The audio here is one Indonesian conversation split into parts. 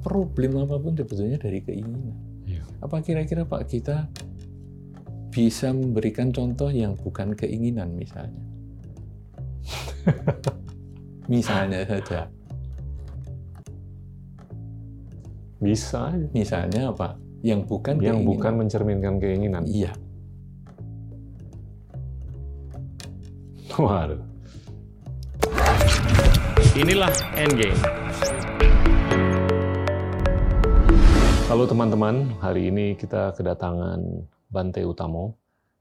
problem apa pun sebetulnya dari keinginan. Iya. Apa kira-kira Pak kita bisa memberikan contoh yang bukan keinginan misalnya? misalnya saja. Bisa. Misalnya apa? Yang bukan Yang keinginan. bukan mencerminkan keinginan. Iya. Waduh. Inilah Endgame. Halo teman-teman, hari ini kita kedatangan Bante Utamo,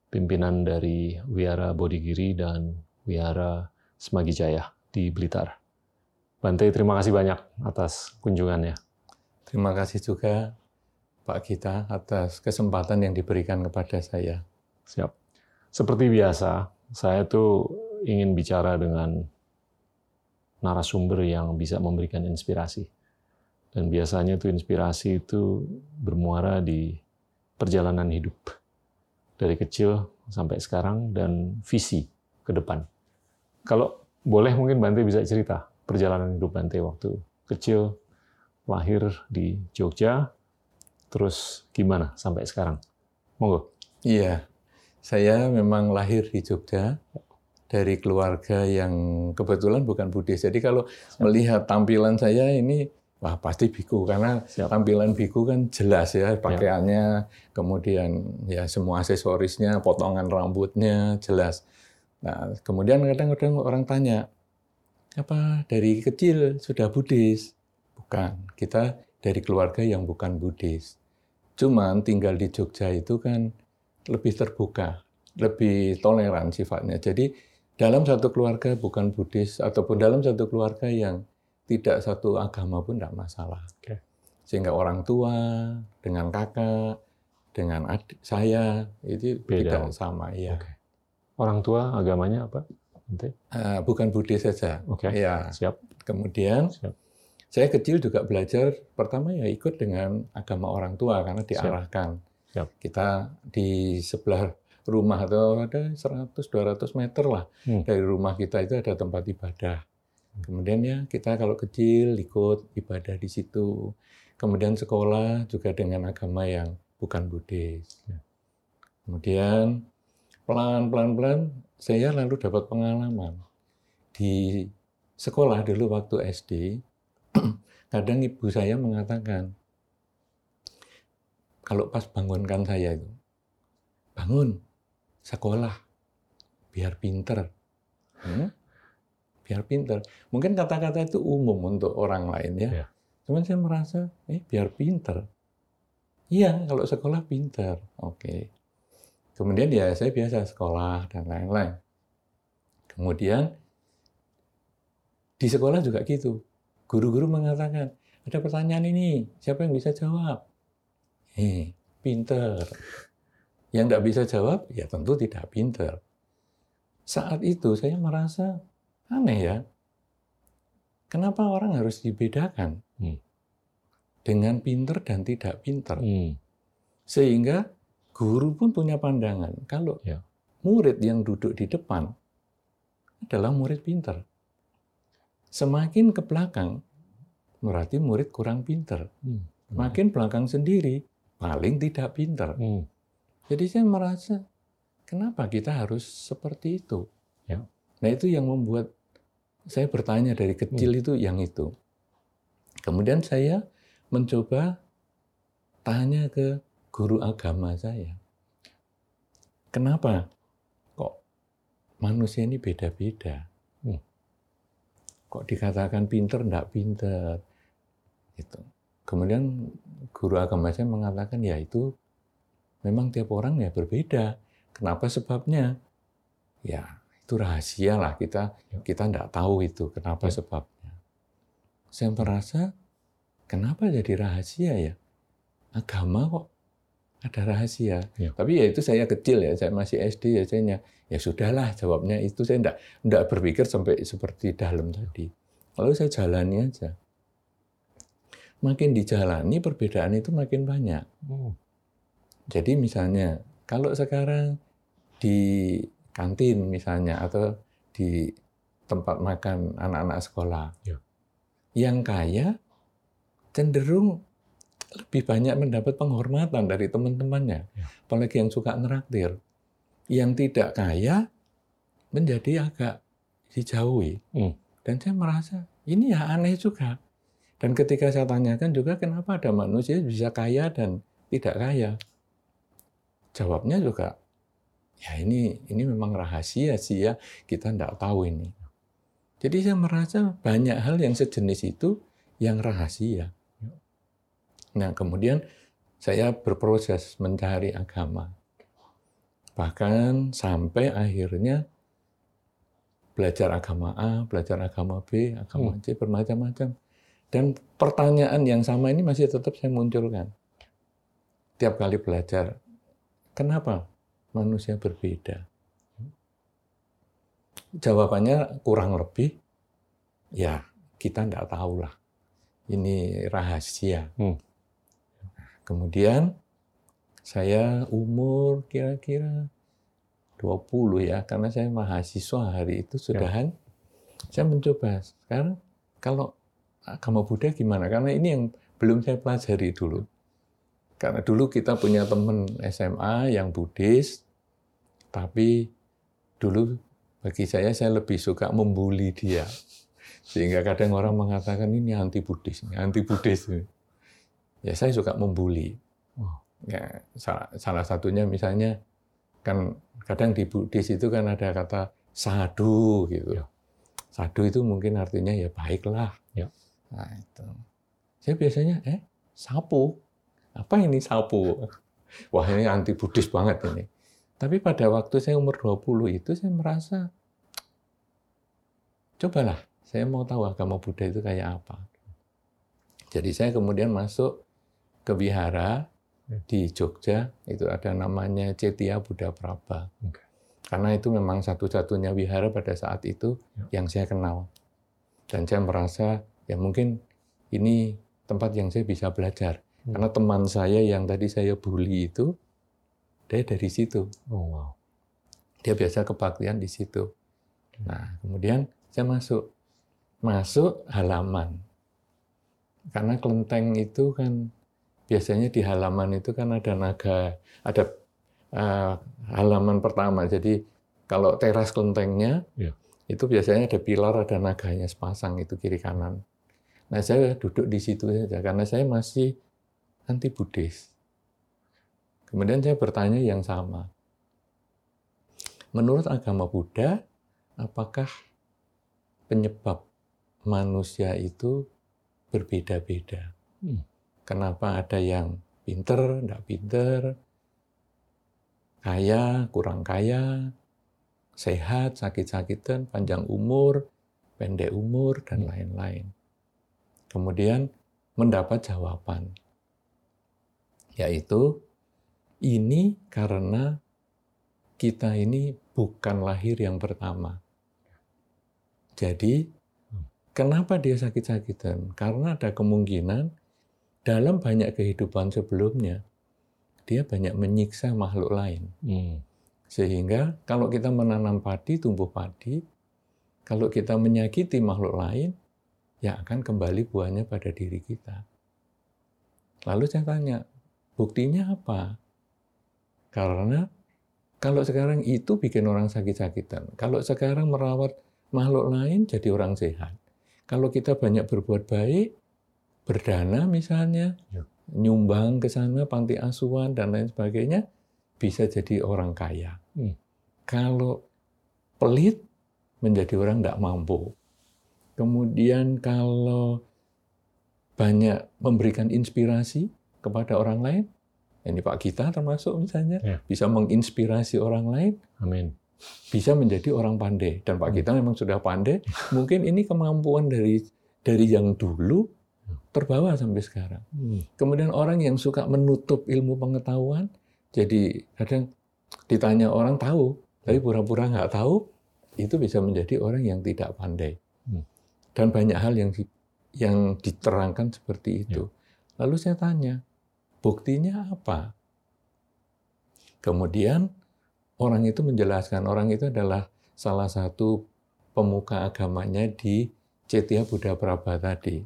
pimpinan dari Wiara Bodigiri dan Wiara Semagi Jaya di Blitar. Bante, terima kasih banyak atas kunjungannya. Terima kasih juga Pak Gita atas kesempatan yang diberikan kepada saya. Siap. Seperti biasa, saya tuh ingin bicara dengan narasumber yang bisa memberikan inspirasi. Dan biasanya tuh inspirasi itu bermuara di perjalanan hidup. Dari kecil sampai sekarang dan visi ke depan. Kalau boleh mungkin Bante bisa cerita perjalanan hidup Bante waktu kecil, lahir di Jogja, terus gimana sampai sekarang? Monggo. Iya, saya memang lahir di Jogja dari keluarga yang kebetulan bukan Buddhis. Jadi kalau melihat tampilan saya ini, wah pasti biku karena Siap. tampilan biku kan jelas ya pakaiannya, kemudian ya semua aksesorisnya, potongan rambutnya jelas. Nah, kemudian kadang-kadang orang tanya, apa dari kecil sudah Buddhis? Bukan, kita dari keluarga yang bukan Buddhis. Cuman tinggal di Jogja itu kan lebih terbuka, lebih toleran sifatnya. Jadi dalam satu keluarga bukan Buddhis ataupun dalam satu keluarga yang tidak satu agama pun tidak masalah. Oke. Sehingga orang tua dengan kakak, dengan adik saya itu Beda. tidak sama. Ya. Oke. Orang tua agamanya apa? Bante? Eh, bukan Buddhis saja. Oke. Ya. Siap. Kemudian Siap. saya kecil juga belajar pertama ya ikut dengan agama orang tua karena diarahkan. Siap. Kita di sebelah rumah atau ada 100-200 meter lah Hmm. dari rumah kita itu ada tempat ibadah. Kemudian ya kita kalau kecil ikut ibadah di situ. Kemudian sekolah juga dengan agama yang bukan Buddhis. Ya. Kemudian pelan-pelan-pelan saya lalu dapat pengalaman di sekolah dulu waktu SD. kadang ibu saya mengatakan kalau pas bangunkan saya itu bangun sekolah biar pinter Hmm? Biar pinter. Mungkin kata-kata itu umum untuk orang lain ya. Ya. cuman saya merasa eh biar pinter. Iya kalau sekolah pinter. Oke. Kemudian ya saya biasa sekolah dan lain-lain. Kemudian di sekolah juga gitu. Guru-guru mengatakan ada pertanyaan ini siapa yang bisa jawab? Eh pinter. Yang tidak bisa jawab ya tentu tidak pinter. Saat itu saya merasa aneh ya kenapa orang harus dibedakan Hmm. dengan pinter dan tidak pinter Hmm. sehingga guru pun punya pandangan kalau Ya. murid yang duduk di depan adalah murid pinter semakin ke belakang berarti murid kurang pinter Hmm. makin belakang sendiri paling tidak pinter Hmm. jadi saya merasa kenapa kita harus seperti itu Ya. nah itu yang membuat saya bertanya dari kecil Hmm. itu yang itu. Kemudian saya mencoba tanya ke guru agama saya kenapa kok manusia ini beda-beda? Hmm. kok dikatakan pinter enggak pinter? Gitu. Kemudian guru agama saya mengatakan ya itu memang tiap orang ya berbeda. Kenapa sebabnya? Ya itu rahasia lah kita. Kita enggak tahu itu kenapa Ya. sebabnya. Saya merasa kenapa jadi rahasia ya? Agama kok ada rahasia. Ya. tapi ya itu saya kecil ya saya masih SD ya saya ya sudahlah jawabnya itu. Saya enggak enggak berpikir sampai seperti dalam tadi. Lalu saya jalani aja. Makin dijalani perbedaan itu makin banyak. Hmm. jadi misalnya kalau sekarang di kantin misalnya atau di tempat makan anak-anak sekolah, Ya. yang kaya cenderung lebih banyak mendapat penghormatan dari teman-temannya, Ya. apalagi yang suka neraktir. Yang tidak kaya menjadi agak dijauhi. Hmm. Dan saya merasa ini ya aneh juga. Dan ketika saya tanyakan juga kenapa ada manusia bisa kaya dan tidak kaya, jawabnya juga ya ini ini memang rahasia sih ya kita tidak tahu ini. Jadi saya merasa banyak hal yang sejenis itu yang rahasia. Nah kemudian saya berproses mencari agama. Bahkan sampai akhirnya belajar agama A, belajar agama B, agama C, bermacam-macam. Dan pertanyaan yang sama ini masih tetap saya munculkan. Tiap kali belajar, kenapa manusia berbeda? Jawabannya kurang lebih, ya kita tidak tahu lah. Ini rahasia. Hmm. Kemudian saya umur kira-kira 20 ya, karena saya mahasiswa hari itu sudahan. Saya mencoba sekarang kalau agama Buddha gimana? Karena ini yang belum saya pelajari dulu. Karena dulu kita punya teman SMA yang Buddhis, tapi dulu bagi saya saya lebih suka membuli dia. Sehingga kadang orang mengatakan ini anti Buddhis, anti Buddhis. Ya saya suka membuli. Oh. Ya, salah, salah satunya misalnya kan kadang di Buddhis itu kan ada kata sadu gitu. Ya. Sadu itu mungkin artinya ya baiklah. Ya. Nah itu. Saya biasanya eh sapu. Apa ini sapu? Wah ini anti Buddhis banget ini. Tapi pada waktu saya umur 20 itu saya merasa cobalah saya mau tahu agama Buddha itu kayak apa. Jadi saya kemudian masuk ke wihara di Jogja, itu ada namanya Cetia Buddha Praba. Karena itu memang satu-satunya wihara pada saat itu Ya. yang saya kenal. Dan saya merasa ya mungkin ini tempat yang saya bisa belajar. Hmm. Karena teman saya yang tadi saya bully itu, dia dari situ. Oh, wow. Dia biasa kebaktian di situ. Nah, kemudian saya masuk. Masuk halaman. Karena kelenteng itu kan biasanya di halaman itu kan ada naga, ada eh, halaman pertama. Jadi kalau teras kelentengnya Iya. itu biasanya ada pilar, ada naganya sepasang itu kiri kanan. Nah saya duduk di situ saja karena saya masih anti Buddhis. Kemudian saya bertanya yang sama. Menurut agama Buddha, apakah penyebab manusia itu berbeda-beda? Hmm. Kenapa ada yang pinter, tidak pinter, kaya, kurang kaya, sehat, sakit-sakitan, panjang umur, pendek umur, dan Hmm. lain-lain. Kemudian mendapat jawaban, yaitu ini karena kita ini bukan lahir yang pertama. Jadi, kenapa dia sakit-sakitan? Karena ada kemungkinan dalam banyak kehidupan sebelumnya, dia banyak menyiksa makhluk lain. Hmm. Sehingga kalau kita menanam padi, tumbuh padi, kalau kita menyakiti makhluk lain, ya akan kembali buahnya pada diri kita. Lalu saya tanya, buktinya apa? Karena kalau sekarang itu bikin orang sakit-sakitan. Kalau sekarang merawat makhluk lain jadi orang sehat. Kalau kita banyak berbuat baik, berdana misalnya, Ya. nyumbang ke sana panti asuhan dan lain sebagainya, bisa jadi orang kaya. Hmm. Kalau pelit, menjadi orang tidak mampu. Kemudian kalau banyak memberikan inspirasi kepada orang lain, ini Pak Gita termasuk misalnya, Ya. bisa menginspirasi orang lain, Amin. bisa menjadi orang pandai. Dan Pak Gita memang sudah pandai, mungkin ini kemampuan dari dari yang dulu terbawa sampai sekarang. Hmm. Kemudian orang yang suka menutup ilmu pengetahuan, jadi kadang ditanya orang tahu, tapi pura-pura nggak tahu, itu bisa menjadi orang yang tidak pandai. Hmm. Dan banyak hal yang di- yang diterangkan seperti itu. Lalu saya tanya, buktinya apa? Kemudian orang itu menjelaskan, orang itu adalah salah satu pemuka agamanya di Cetia Buddha Prabha tadi.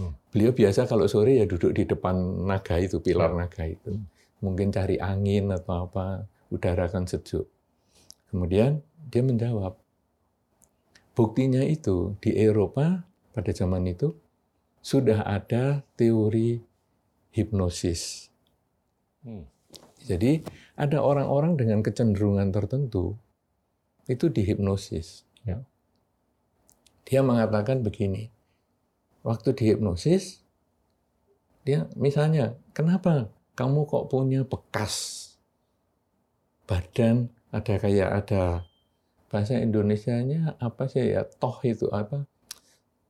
Hmm. Beliau biasa kalau sore ya duduk di depan naga itu, pilar naga itu. Mungkin cari angin atau apa, udara kan sejuk. Kemudian dia menjawab, buktinya itu di Eropa pada zaman itu sudah ada teori hipnosis. Hmm. Jadi ada orang-orang dengan kecenderungan tertentu itu dihipnosis. Ya. Dia mengatakan begini, waktu dihipnosis, dia misalnya, kenapa kamu kok punya bekas badan ada kayak ada bahasa Indonesianya apa sih ya toh itu apa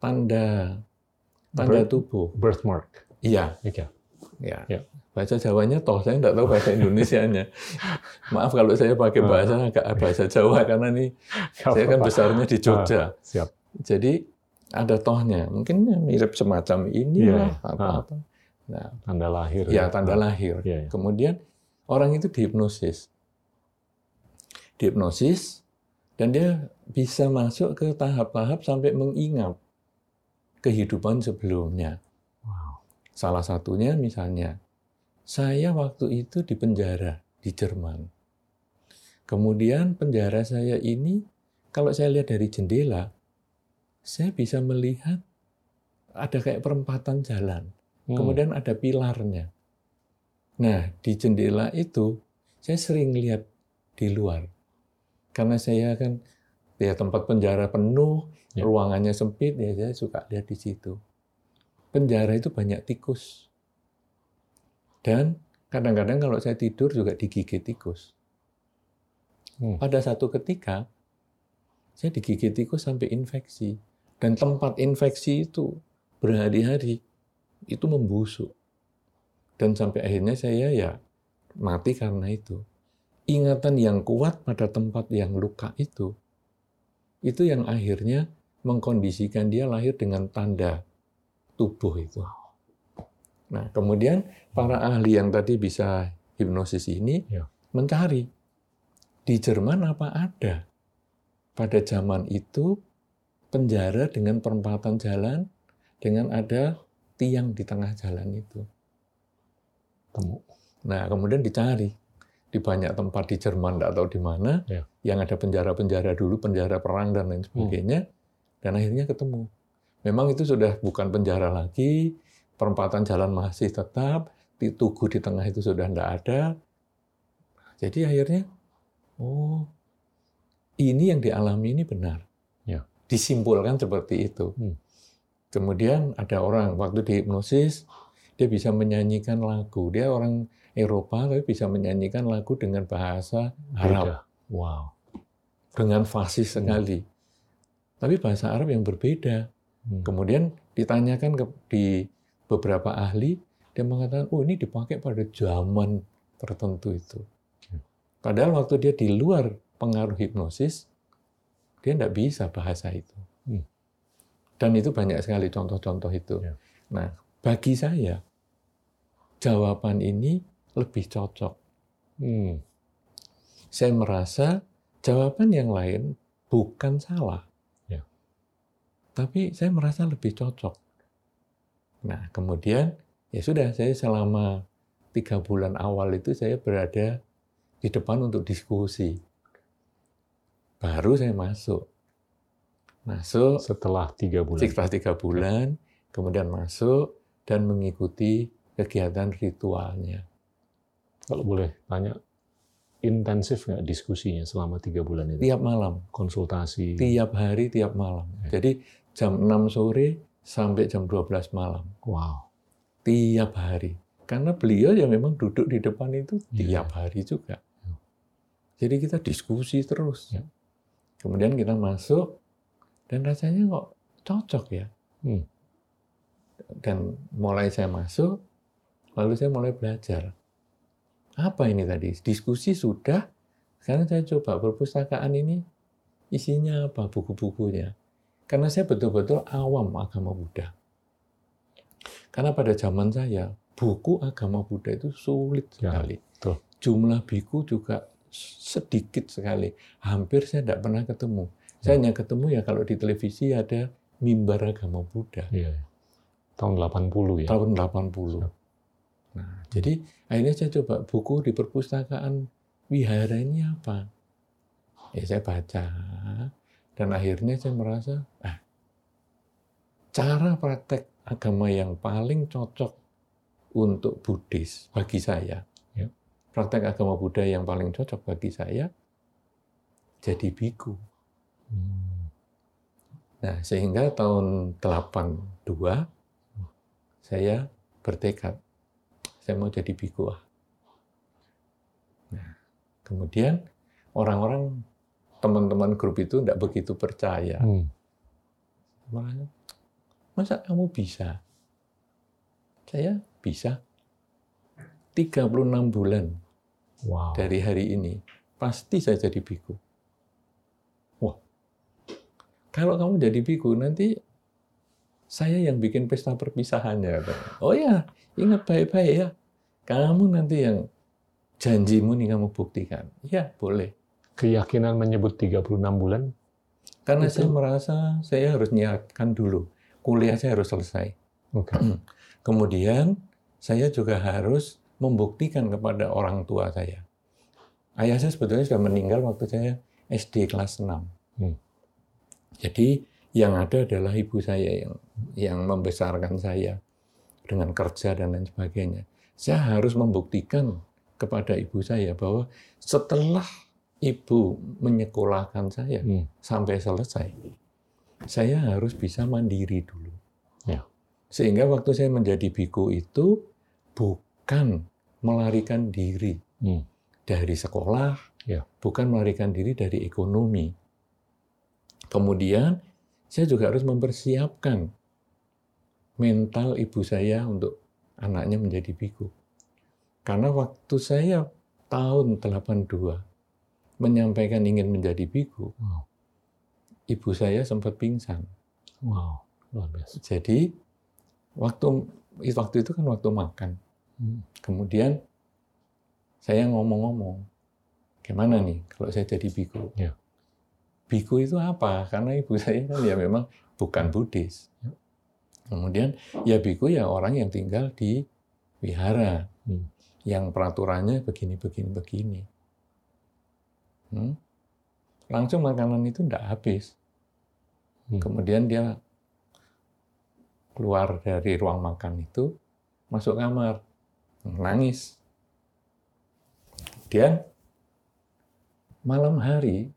tanda tanda Birth- tubuh Birthmark. iya Iya. Ya. Ya. Bahasa Jawanya toh, saya nggak tahu bahasa Indonesianya. Maaf kalau saya pakai bahasa agak bahasa Jawa karena nih saya kan besarnya di Jogja. Siap. Jadi ada tohnya, mungkin mirip semacam ini lah iya. atau apa. Nah, Tanda lahir. ya tanda lahir. Iya, iya. Kemudian orang itu dihipnosis. Dihipnosis dan dia bisa masuk ke tahap-tahap sampai mengingat kehidupan sebelumnya. Salah satunya misalnya, saya waktu itu di penjara di Jerman. Kemudian penjara saya ini, kalau saya lihat dari jendela, saya bisa melihat ada kayak perempatan jalan. Hmm. Kemudian ada pilarnya. Nah, di jendela itu saya sering lihat di luar. Karena saya kan ya tempat penjara penuh, Ya. ruangannya sempit, ya saya suka lihat di situ. Penjara itu banyak tikus. Dan kadang-kadang kalau saya tidur juga digigit tikus. Hmm. Pada satu ketika, saya digigit tikus sampai infeksi. Dan tempat infeksi itu berhari-hari itu membusuk. Dan sampai akhirnya saya ya mati karena itu. Ingatan yang kuat pada tempat yang luka itu, itu yang akhirnya mengkondisikan dia lahir dengan tanda tubuh itu. Nah, kemudian para ahli yang tadi bisa hipnosis ini Ya. mencari di Jerman apa ada pada zaman itu penjara dengan perempatan jalan dengan ada tiang di tengah jalan itu. Temu. Nah, kemudian dicari di banyak tempat di Jerman, tahu di mana, Ya. yang ada penjara-penjara dulu, penjara perang dan lain sebagainya, dan akhirnya ketemu. Memang itu sudah bukan penjara lagi, perempatan jalan masih tetap, di tugu di tengah itu sudah tidak ada. Jadi akhirnya, oh, ini yang dialami ini benar. Ya. Disimpulkan seperti itu. Hmm. Kemudian ada orang waktu di hipnosis, dia bisa menyanyikan lagu. Dia orang Eropa tapi bisa menyanyikan lagu dengan bahasa Arab Beda. Wow. dengan fasis sekali. Tapi bahasa Arab yang berbeda. Hmm. Kemudian ditanyakan ke, di beberapa ahli, dia mengatakan, oh ini dipakai pada zaman tertentu itu. Hmm. Padahal waktu dia di luar pengaruh hipnosis, dia tidak bisa bahasa itu. Hmm. Dan itu banyak sekali contoh-contoh itu. Ya. Nah, bagi saya, jawaban ini lebih cocok. Hmm. Saya merasa jawaban yang lain bukan salah. Tapi saya merasa lebih cocok. Nah, kemudian ya sudah, saya selama tiga bulan awal itu saya berada di depan untuk diskusi. Baru saya masuk. Masuk Setelah tiga bulan. setelah tiga bulan, kemudian masuk dan mengikuti kegiatan ritualnya. Kalau boleh tanya, intensif nggak diskusinya selama tiga bulan itu? Tiap malam, Konsultasi. tiap hari, tiap malam. Ya. Jadi jam 6 sore sampai jam 12 malam. Wow. Tiap hari. Karena beliau ya memang duduk di depan itu Iya. tiap hari juga. Ya. Jadi kita diskusi terus. Ya. Kemudian kita masuk dan rasanya kok cocok ya. Hmm. Dan mulai saya masuk, lalu saya mulai belajar. Apa ini tadi? Diskusi sudah, sekarang saya coba perpustakaan ini isinya apa buku-bukunya. Karena saya betul-betul awam agama Buddha. Karena pada zaman saya, buku agama Buddha itu sulit Ya, sekali. betul. Jumlah buku juga sedikit sekali. Hampir saya tidak pernah ketemu. Saya hanya ketemu ya kalau di televisi ada mimbar agama Buddha. Iya. Tahun 80 ya? Tahun 80. Nah, jadi akhirnya saya coba buku di perpustakaan wihara ini apa? Ya saya baca dan akhirnya saya merasa ah, cara praktek agama yang paling cocok untuk Buddhis bagi saya, Ya. praktek agama Buddha yang paling cocok bagi saya jadi biku. Hmm. Nah, sehingga tahun 82 saya bertekad saya mau jadi biku. ah. Nah, kemudian orang-orang teman-teman grup itu tidak begitu percaya. Hmm. Makanya, masa kamu bisa? Saya bisa. 36 bulan Wow. dari hari ini, pasti saya jadi biku. Wah, kalau kamu jadi biku, nanti saya yang bikin pesta perpisahannya. Oh ya, ingat baik-baik ya. Kamu nanti yang janjimu nih kamu buktikan. Ya, boleh. Keyakinan menyebut 36 bulan? Karena Itu- saya merasa saya harus nyiapkan dulu. Kuliah saya harus selesai. Oke. Kemudian saya juga harus membuktikan kepada orang tua saya. Ayah saya sebetulnya sudah meninggal waktu saya SD kelas 6. Hmm. Jadi yang ada adalah ibu saya yang yang membesarkan saya dengan kerja dan lain sebagainya. Saya harus membuktikan kepada ibu saya bahwa setelah ibu menyekolahkan saya Hmm. sampai selesai, saya harus bisa mandiri dulu. Ya. Sehingga waktu saya menjadi biku itu bukan melarikan diri Hmm. dari sekolah, Ya. bukan melarikan diri dari ekonomi. Kemudian saya juga harus mempersiapkan mental ibu saya untuk anaknya menjadi biku. Karena waktu saya tahun 82 menyampaikan ingin menjadi biku, Wow. ibu saya sempat pingsan. Wow. Luar biasa. Jadi waktu waktu itu kan waktu makan. Hmm. Kemudian saya ngomong-ngomong, gimana nih kalau saya jadi biku? Ya. Biku itu apa? Karena ibu saya kan ya memang bukan Buddhis. Ya. Kemudian ya biku ya orang yang tinggal di wihara, Hmm. yang peraturannya begini, begini, begini. Hmm? Langsung makanan itu tidak habis. Hmm. Kemudian dia keluar dari ruang makan itu, masuk kamar, nangis. Kemudian malam hari,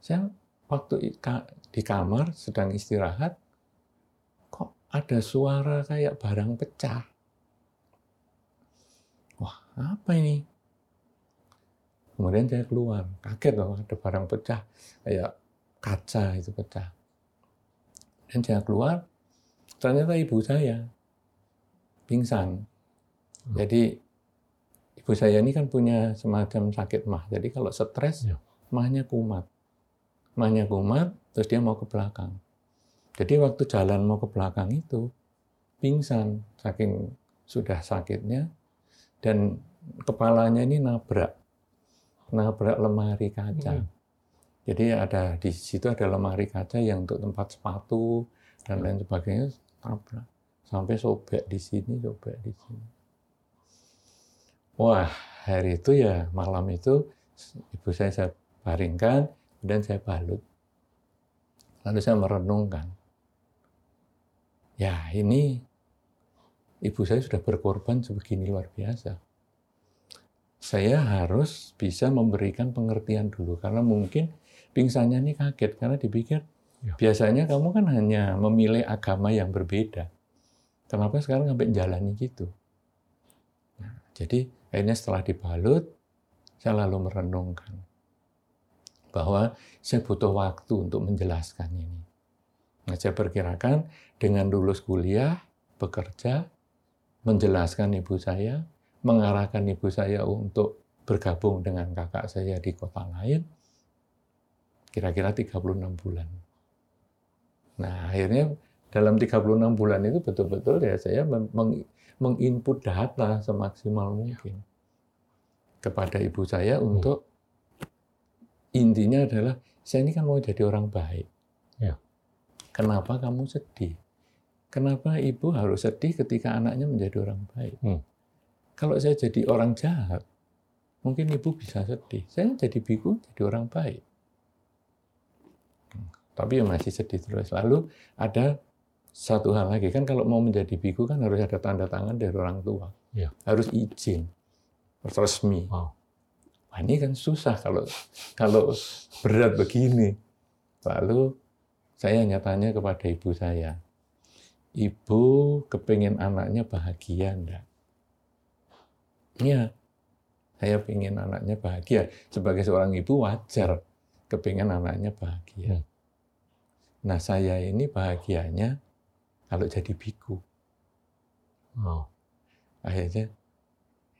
saya waktu di kamar sedang istirahat, kok ada suara kayak barang pecah. Wah, apa ini? Kemudian saya keluar, kaget loh ada barang pecah, kayak kaca itu pecah. Dan saya keluar, ternyata ibu saya pingsan. Jadi ibu saya ini kan punya semacam sakit mah. Jadi kalau stres, Ya. mahnya kumat. Mahnya kumat, terus dia mau ke belakang. Jadi waktu jalan mau ke belakang itu, pingsan, saking sudah sakitnya, dan kepalanya ini nabrak, nabrak lemari kaca. Hmm. Jadi ada di situ ada lemari kaca yang untuk tempat sepatu dan lain sebagainya tabrak sampai sobek di sini, sobek di sini. Wah, hari itu ya malam itu ibu saya saya baringkan dan saya balut. Lalu saya merenungkan. Ya, ini ibu saya sudah berkorban sebegini luar biasa. Saya harus bisa memberikan pengertian dulu karena mungkin pingsannya ini kaget karena dipikir Ya. biasanya kamu kan hanya memilih agama yang berbeda. Kenapa sekarang sampai jalani gitu? Nah, jadi akhirnya setelah dibalut, saya lalu merenungkan bahwa saya butuh waktu untuk menjelaskan ini. Nah, saya perkirakan dengan lulus kuliah, bekerja, menjelaskan ibu saya, mengarahkan ibu saya untuk bergabung dengan kakak saya di kota lain, kira-kira 36 bulan. Nah, akhirnya dalam 36 bulan itu betul-betul ya saya meng- meng- menginput data semaksimal mungkin kepada ibu saya untuk intinya adalah saya ini kan mau jadi orang baik. Ya. Kenapa kamu sedih? kenapa ibu harus sedih ketika anaknya menjadi orang baik? Hmm. Kalau saya jadi orang jahat, mungkin ibu bisa sedih. Saya jadi biku, jadi orang baik. Tapi ya masih sedih terus. Lalu ada satu hal lagi kan kalau mau menjadi biku kan harus ada tanda tangan dari orang tua, Ya. harus izin, resmi. Wow. Wah, ini kan susah kalau kalau berat begini. Lalu saya nyatanya kepada ibu saya, ibu kepengen anaknya bahagia enggak? Iya, saya pengen anaknya bahagia. Sebagai seorang ibu wajar kepengen anaknya bahagia. Hmm. Nah saya ini bahagianya kalau jadi biku. Wow. Akhirnya,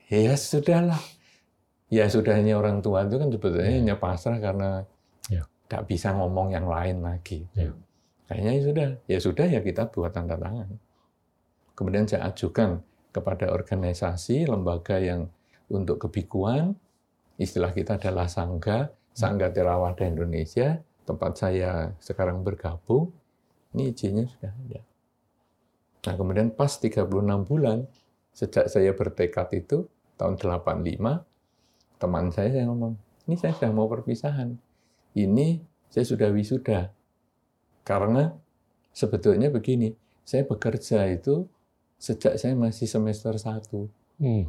ya sudahlah. Ya sudahnya orang tua itu kan sebetulnya Ya. hanya pasrah karena Ya. nggak bisa ngomong yang lain lagi. Ya. Kayaknya ya sudah, ya sudah ya kita buat tanda tangan. Kemudian saya ajukan kepada organisasi, lembaga yang untuk kebikuan, istilah kita adalah Sangga, Sangga Terawada Indonesia, tempat saya sekarang bergabung, ini izinnya sudah ada. Nah kemudian pas 36 bulan, sejak saya bertekad itu, tahun 85, teman saya saya ngomong, ini saya sudah mau perpisahan. Ini saya sudah wisuda. Karena sebetulnya begini, saya bekerja itu sejak saya masih semester 1. Hmm.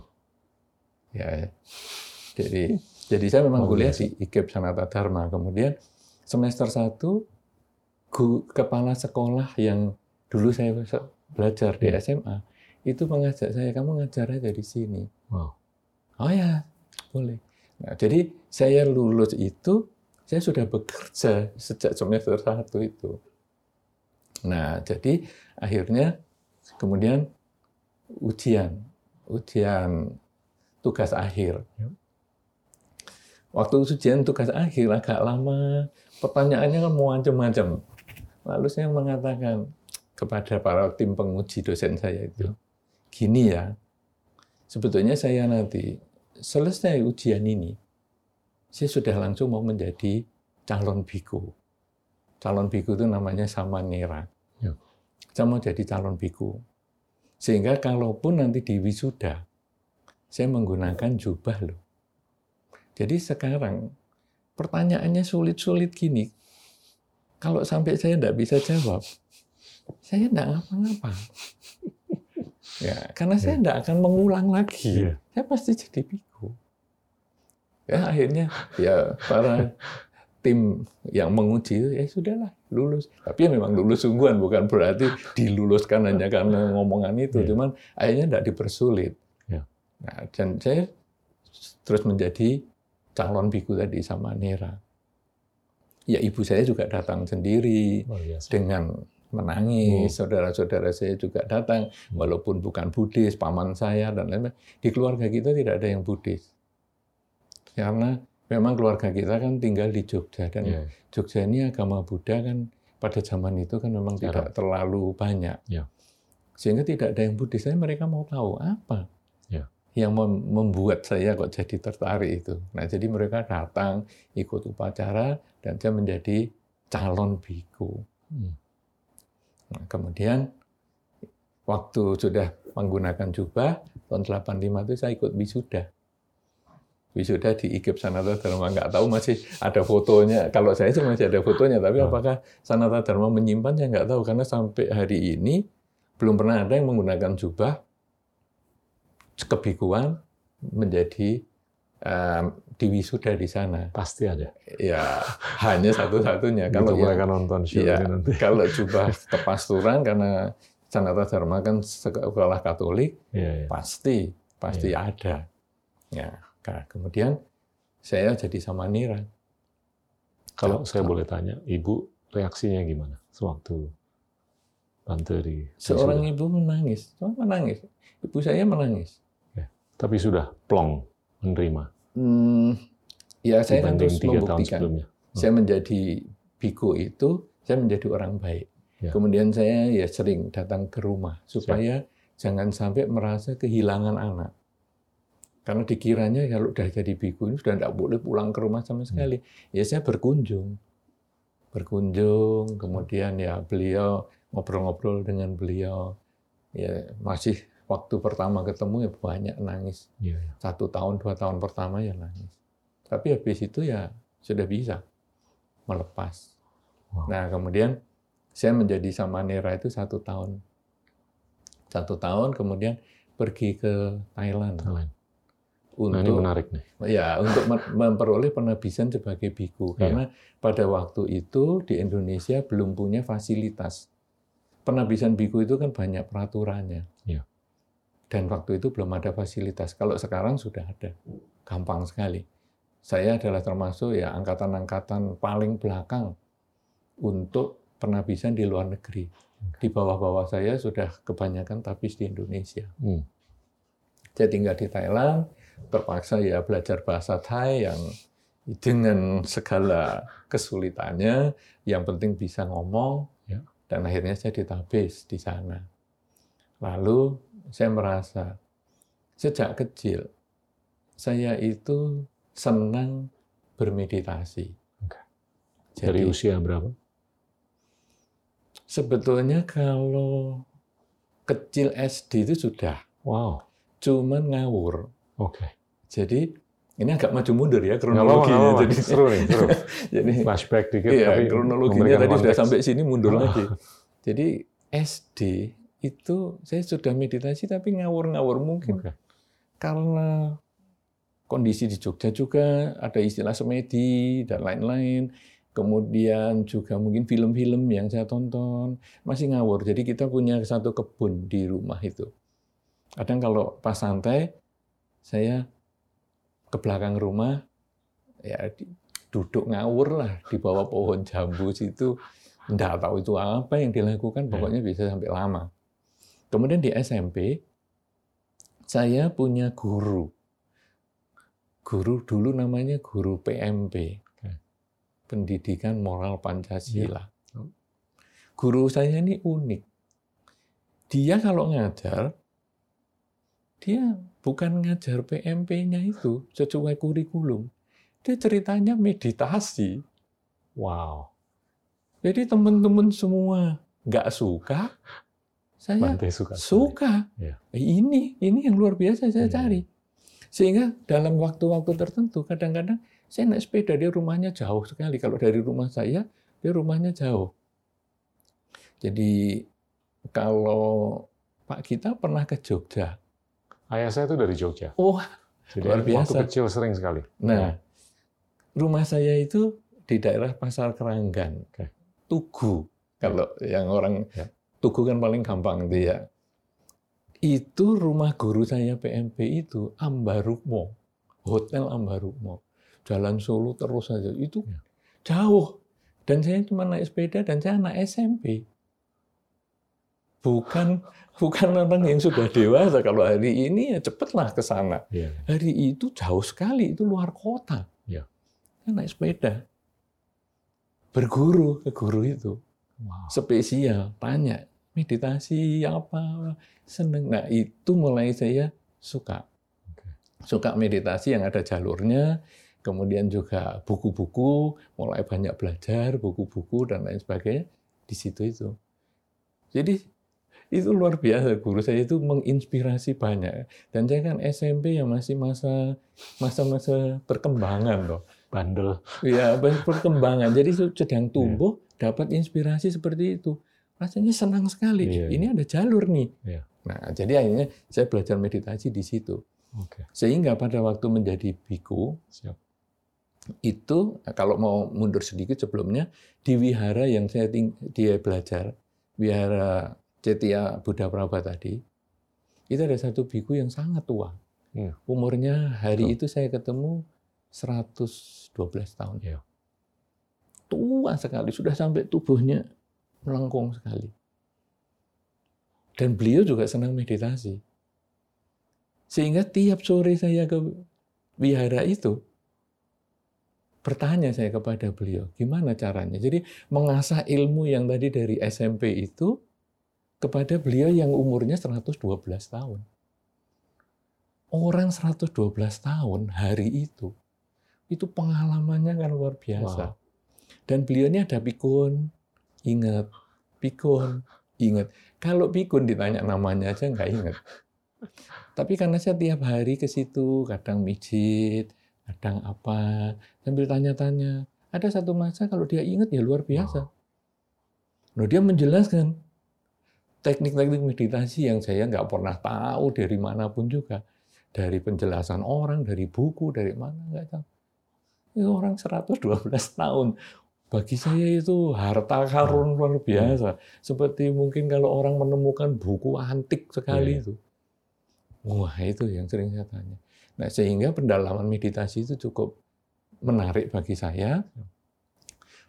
Ya, jadi jadi saya memang Luar kuliah biasa. di IKIP Sanata Dharma. Kemudian semester 1 gu- kepala sekolah yang dulu saya belajar di Hmm. SMA itu mengajak saya kamu ngajar aja di sini. Wow. Oh ya, boleh. Nah, jadi saya lulus itu saya sudah bekerja sejak semester 1 itu. Nah, jadi akhirnya kemudian ujian, ujian tugas akhir. Ya. Waktu ujian tugas akhir agak lama, pertanyaannya kan macam-macam. Lalu saya mengatakan kepada para tim penguji dosen saya itu, gini ya, sebetulnya saya nanti selesai ujian ini, saya sudah langsung mau menjadi calon biku. Calon biku itu namanya samanera. Ya. Saya mau jadi calon biku. Sehingga kalaupun nanti di wisuda, saya menggunakan jubah loh. Jadi sekarang pertanyaannya sulit-sulit gini. Kalau sampai saya tidak bisa jawab, saya tidak ngapa-ngapa. Ya, karena saya tidak akan mengulang lagi. Iya. Saya pasti jadi biku. Ya akhirnya ya para tim yang menguji itu ya sudahlah lulus. Tapi ya memang lulus sungguhan bukan berarti diluluskan hanya karena ngomongan itu. Iya. Cuman akhirnya tidak dipersulit. Iya. Nah, dan saya terus menjadi calon biku tadi sama Nera. Ya ibu saya juga datang sendiri Luar biasa. dengan menangis. Hmm. Saudara-saudara saya juga datang, walaupun bukan Buddhis, paman saya dan lain-lain. Di keluarga kita tidak ada yang Buddhis. Karena memang keluarga kita kan tinggal di Jogja dan Iya. Jogja ini agama Buddha kan pada zaman itu kan memang Jarang. tidak terlalu banyak. Ya. Sehingga tidak ada yang Buddhis. Saya mereka mau tahu apa Ya. yang mem- membuat saya kok jadi tertarik itu. Nah, jadi mereka datang ikut upacara dan saya menjadi calon biku. Hmm. Nah, kemudian waktu sudah menggunakan jubah tahun 85 itu saya ikut wisuda. Wisuda di IKIP Sanata Dharma nggak tahu masih ada fotonya. Kalau saya sih masih ada fotonya, tapi Ah. apakah Sanata Dharma menyimpan saya nggak tahu karena sampai hari ini belum pernah ada yang menggunakan jubah kebikuan menjadi um, di wisuda di sana. Pasti ada. Ya hanya satu-satunya. Kalau Kalau ya, nonton show ini nanti. kalau jubah tepasturan karena Sanata Dharma kan sekolah Katolik Iya, iya. pasti pasti ada. Ya, nah, kemudian saya jadi samanira. Kalau Kalau- saya boleh tanya, ibu reaksinya gimana sewaktu tante di Seorang ibu menangis, cuma menangis. Ibu saya menangis. tapi sudah plong menerima Hmm, ya saya kan terus membuktikan. sebelumnya. Saya menjadi biku itu, saya menjadi orang baik. Ya. Kemudian saya ya sering datang ke rumah supaya jangan sampai merasa kehilangan anak. Karena dikiranya kalau udah jadi biku ini sudah tidak boleh pulang ke rumah sama sekali. Ya saya berkunjung. Berkunjung, kemudian ya beliau ngobrol-ngobrol dengan beliau. Ya masih waktu pertama ketemu ya banyak nangis. Iya. Satu tahun, dua tahun pertama ya nangis. Tapi habis itu ya sudah bisa melepas. Wow. Nah kemudian saya menjadi sama Nera itu satu tahun. Satu tahun kemudian pergi ke Thailand Thailand. Untuk Nah, ini menarik nih. Ya, untuk mem- memperoleh penabisan sebagai biku. Iya. Karena pada waktu itu di Indonesia belum punya fasilitas. Penabisan biku itu kan banyak peraturannya. Iya. Dan waktu itu belum ada fasilitas. Kalau sekarang sudah ada. Gampang sekali. Saya adalah termasuk ya angkatan-angkatan paling belakang untuk penabisan di luar negeri. Di bawah-bawah saya sudah kebanyakan tabis di Indonesia. Hmm. Saya tinggal di Thailand, terpaksa ya belajar bahasa Thai yang dengan segala kesulitannya, yang penting bisa ngomong, Ya. dan akhirnya saya ditabis di sana. Lalu saya merasa sejak kecil saya itu senang bermeditasi. Jadi Dari usia berapa? sebetulnya kalau kecil SD itu sudah, Wow. cuman ngawur. Oke. Jadi ini agak maju mundur ya kronologinya. Jadi seru nih, seru. jadi Flashback dikit, iya, tapi kronologinya tadi sudah konteks. sampai sini mundur Oh. lagi. Jadi SD itu saya sudah meditasi tapi ngawur-ngawur mungkin Oke. karena kondisi di Jogja juga ada istilah semedi dan lain-lain. Kemudian juga mungkin film-film yang saya tonton masih ngawur. Jadi kita punya satu kebun di rumah itu. Kadang kalau pas santai saya ke belakang rumah ya duduk ngawur lah di bawah pohon jambu situ. Nggak tahu itu apa yang dilakukan, pokoknya bisa sampai lama. Kemudian di SMP saya punya guru. Guru dulu namanya guru PMP. Oke. Pendidikan Moral Pancasila. Ya. Guru saya ini unik. Dia kalau ngajar, dia bukan ngajar PMP-nya itu sesuai kurikulum. Dia ceritanya meditasi. Wow. Jadi teman-teman semua nggak suka, saya Bante suka. suka. Iya. Ini, ini yang luar biasa saya Iya. cari. Sehingga dalam waktu-waktu tertentu, kadang-kadang saya naik sepeda, dia rumahnya jauh sekali. Kalau dari rumah saya, dia rumahnya jauh. Jadi kalau Pak kita pernah ke Jogja. Ayah saya itu dari Jogja. Oh, Jadi Luar biasa. waktu kecil sering sekali. nah, rumah saya itu di daerah Pasar Keranggan. Tugu. Kalau yang orang Ya. Tugu kan paling gampang itu ya. Itu rumah guru saya PMP itu Ambarukmo, Hotel Ambarukmo. Jalan Solo terus saja. Itu Ya. jauh. Dan saya cuma naik sepeda dan saya anak SMP. Bukan bukan orang yang sudah dewasa. Kalau hari ini ya cepatlah ke sana. Iya. Hari itu jauh sekali, itu luar kota. Ya. Saya naik sepeda. Berguru ke guru itu. Wow. Spesial, tanya, meditasi apa, seneng. Nah itu mulai saya suka. Suka meditasi yang ada jalurnya, kemudian juga buku-buku, mulai banyak belajar, buku-buku dan lain sebagainya di situ itu. Jadi itu luar biasa guru saya itu menginspirasi banyak dan saya kan SMP yang masih masa masa-masa perkembangan loh Bandel. ya perkembangan jadi itu sedang tumbuh dapat inspirasi seperti itu rasanya senang sekali Iya, iya. ini ada jalur nih Iya. nah jadi akhirnya saya belajar meditasi di situ Oke. sehingga pada waktu menjadi biku Siap. itu kalau mau mundur sedikit sebelumnya di wihara yang saya dia belajar wihara Cetia Buddha Prabha tadi itu ada satu biku yang sangat tua Hmm. umurnya hari Betul. itu saya ketemu 112 tahun Iya. tua sekali sudah sampai tubuhnya melengkung sekali dan beliau juga senang meditasi sehingga tiap sore saya ke wihara itu bertanya saya kepada beliau, gimana caranya? Jadi mengasah ilmu yang tadi dari SMP itu kepada beliau yang umurnya 112 tahun. Orang 112 tahun hari itu, itu pengalamannya kan luar biasa. Wow. Dan beliau ini ada pikun, ingat, pikun, ingat. Kalau pikun ditanya namanya aja nggak ingat. Tapi karena saya tiap hari ke situ, kadang mijit, kadang apa, sambil tanya-tanya. Ada satu masa kalau dia ingat ya luar biasa. Nah, dia menjelaskan teknik-teknik meditasi yang saya nggak pernah tahu dari mana pun juga. Dari penjelasan orang, dari buku, dari mana, nggak tahu. Itu orang 112 tahun. Bagi saya itu harta karun luar biasa. Seperti mungkin kalau orang menemukan buku antik sekali iya. itu. Wah, itu yang sering saya tanya. Nah, sehingga pendalaman meditasi itu cukup menarik bagi saya.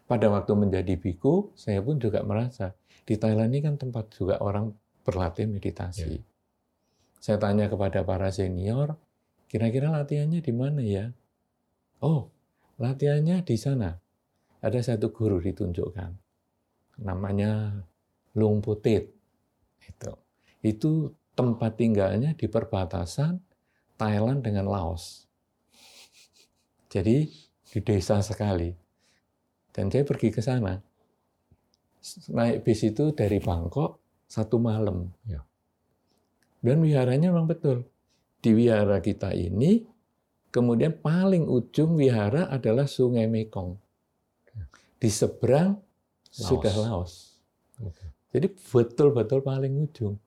Pada waktu menjadi biku, saya pun juga merasa di Thailand ini kan tempat juga orang berlatih meditasi. Ya. Saya tanya kepada para senior, kira-kira latihannya di mana ya? Oh, latihannya di sana. Ada satu guru ditunjukkan. Namanya Lung Putit. Itu. Itu tempat tinggalnya di perbatasan Thailand dengan Laos. Jadi di desa sekali. Dan saya pergi ke sana naik bis itu dari Bangkok satu malam. Ya. Dan wiharanya memang betul. Di wihara kita ini, kemudian paling ujung wihara adalah Sungai Mekong. Ya. Di seberang Laos. sudah Laos. Okay. Jadi betul-betul paling ujung.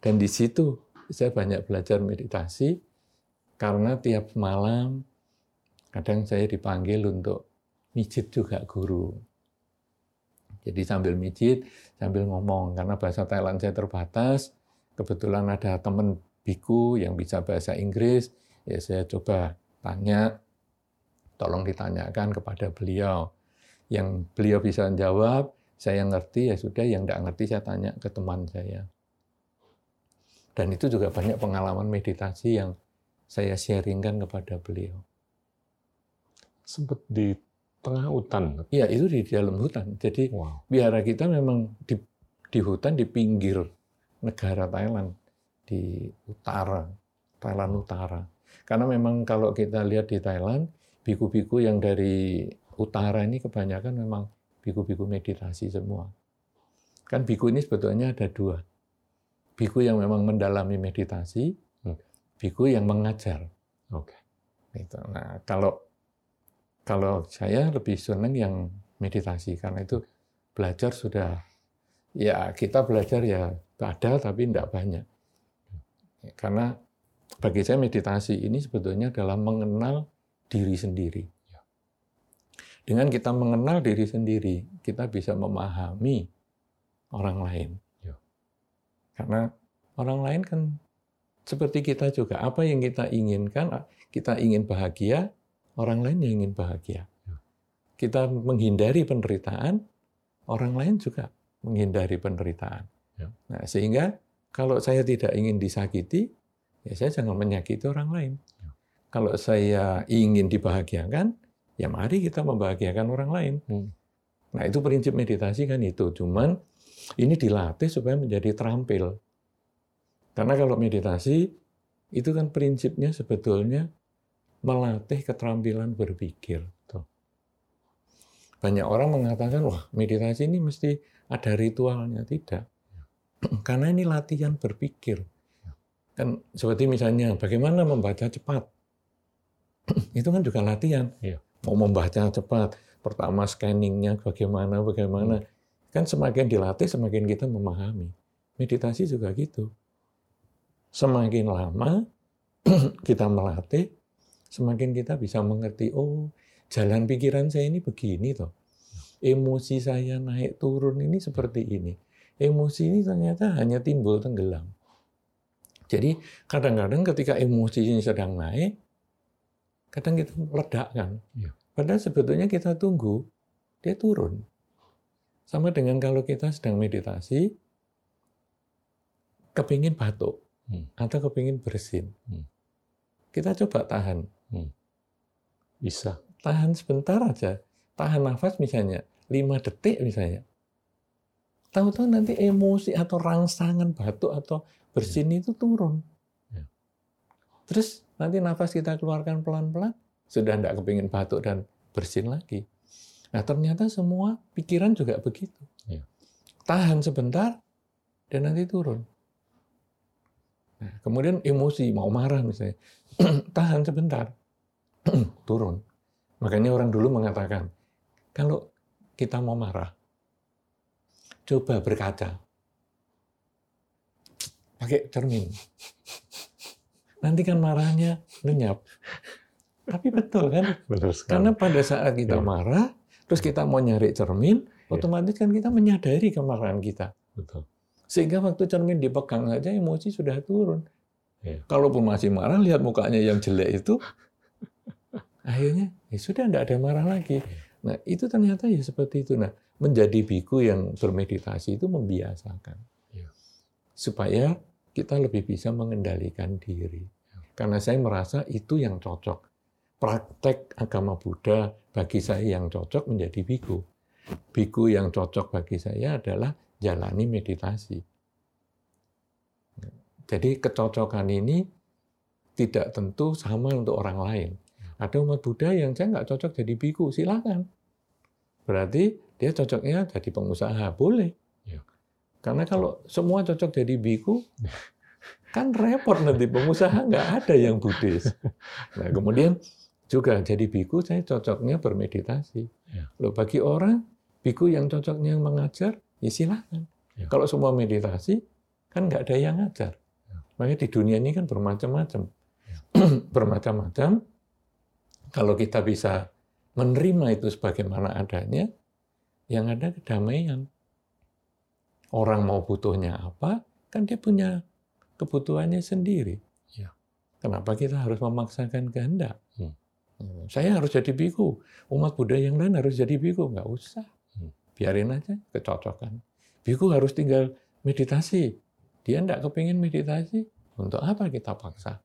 Dan di situ saya banyak belajar meditasi karena tiap malam kadang saya dipanggil untuk mijit juga guru. Jadi sambil mijit, sambil ngomong. Karena bahasa Thailand saya terbatas, kebetulan ada teman biku yang bisa bahasa Inggris, ya saya coba tanya, tolong ditanyakan kepada beliau. Yang beliau bisa jawab, saya ngerti, ya sudah, yang tidak ngerti saya tanya ke teman saya. Dan itu juga banyak pengalaman meditasi yang saya sharingkan kepada beliau. Sempat di tengah hutan. Iya, itu di dalam hutan. Jadi wow. biara kita memang di, di hutan di pinggir negara Thailand di utara, Thailand utara. Karena memang kalau kita lihat di Thailand, biku-biku yang dari utara ini kebanyakan memang biku-biku meditasi semua. Kan biku ini sebetulnya ada dua. Biku yang memang mendalami meditasi, biku yang mengajar. Oke. Okay. Gitu. Nah, kalau kalau saya lebih senang yang meditasi karena itu belajar sudah ya kita belajar ya ada tapi tidak banyak. Karena bagi saya meditasi ini sebetulnya adalah mengenal diri sendiri. Dengan kita mengenal diri sendiri, kita bisa memahami orang lain. Karena orang lain kan seperti kita juga. Apa yang kita inginkan, kita ingin bahagia, orang lain yang ingin bahagia. Ya. Kita menghindari penderitaan, orang lain juga menghindari penderitaan. Ya. Nah, sehingga kalau saya tidak ingin disakiti, ya saya jangan menyakiti orang lain. Ya. Kalau saya ingin dibahagiakan, ya mari kita membahagiakan orang lain. Hmm. Nah, itu prinsip meditasi kan itu. Cuman ini dilatih supaya menjadi terampil. Karena kalau meditasi itu kan prinsipnya sebetulnya melatih keterampilan berpikir. Banyak orang mengatakan, wah meditasi ini mesti ada ritualnya. Tidak. Karena ini latihan berpikir. Kan seperti misalnya, bagaimana membaca cepat. Itu kan juga latihan. Iya. Mau membaca cepat, pertama scanningnya bagaimana, bagaimana. Hmm. Kan semakin dilatih, semakin kita memahami. Meditasi juga gitu. Semakin lama kita melatih, semakin kita bisa mengerti, oh jalan pikiran saya ini begini toh. Emosi saya naik turun ini seperti ini. Emosi ini ternyata hanya timbul tenggelam. Jadi kadang-kadang ketika emosi ini sedang naik, kadang kita meledakkan. Ya. Padahal sebetulnya kita tunggu, dia turun. Sama dengan kalau kita sedang meditasi, kepingin batuk, hmm. atau kepingin bersin. Hmm. Kita coba tahan Hmm. Bisa. Tahan sebentar aja. Tahan nafas misalnya, 5 detik misalnya. Tahu-tahu nanti emosi atau rangsangan batuk atau bersin itu turun. Ya. Terus nanti nafas kita keluarkan pelan-pelan, sudah tidak kepingin batuk dan bersin lagi. Nah ternyata semua pikiran juga begitu. Ya. Tahan sebentar, dan nanti turun. Nah, kemudian emosi, mau marah misalnya, tahan sebentar, turun. Makanya orang dulu mengatakan, kalau kita mau marah, coba berkaca. Pakai cermin. Nanti kan marahnya lenyap. Tapi betul kan? Betul Karena pada saat kita Ya. marah, terus kita mau nyari cermin, Ya. otomatis kan kita menyadari kemarahan kita. Betul. Sehingga waktu cermin dipegang saja emosi sudah turun. Iya. Kalaupun masih marah, lihat mukanya yang jelek itu, akhirnya ya sudah tidak ada marah lagi. Nah itu ternyata ya seperti itu. Nah menjadi biku yang bermeditasi itu membiasakan. Iya. Supaya kita lebih bisa mengendalikan diri. Karena saya merasa itu yang cocok. Praktek agama Buddha bagi saya yang cocok menjadi biku. Biku yang cocok bagi saya adalah jalani meditasi. Jadi kecocokan ini tidak tentu sama untuk orang lain. Ada umat Buddha yang saya nggak cocok jadi biku, silakan. Berarti dia cocoknya jadi pengusaha, boleh. Ya. Karena kalau semua cocok jadi biku, kan repot nanti pengusaha nggak ada yang Buddhis. Nah kemudian juga jadi biku saya cocoknya bermeditasi. Ya. Loh bagi orang biku yang cocoknya mengajar, ya silakan. Ya. Kalau semua meditasi, kan nggak ada yang ngajar. Ya. Makanya di dunia ini kan bermacam-macam. Bermacam-macam. Kalau kita bisa menerima itu sebagaimana adanya, yang ada kedamaian. Orang mau butuhnya apa, kan dia punya kebutuhannya sendiri. Ya. Kenapa kita harus memaksakan kehendak? Hmm. Saya harus jadi biku. Umat Buddha yang lain harus jadi biku. Nggak usah. Hmm. Biarin aja kecocokan. Biku harus tinggal meditasi. Dia nggak kepingin meditasi. Untuk apa kita paksa?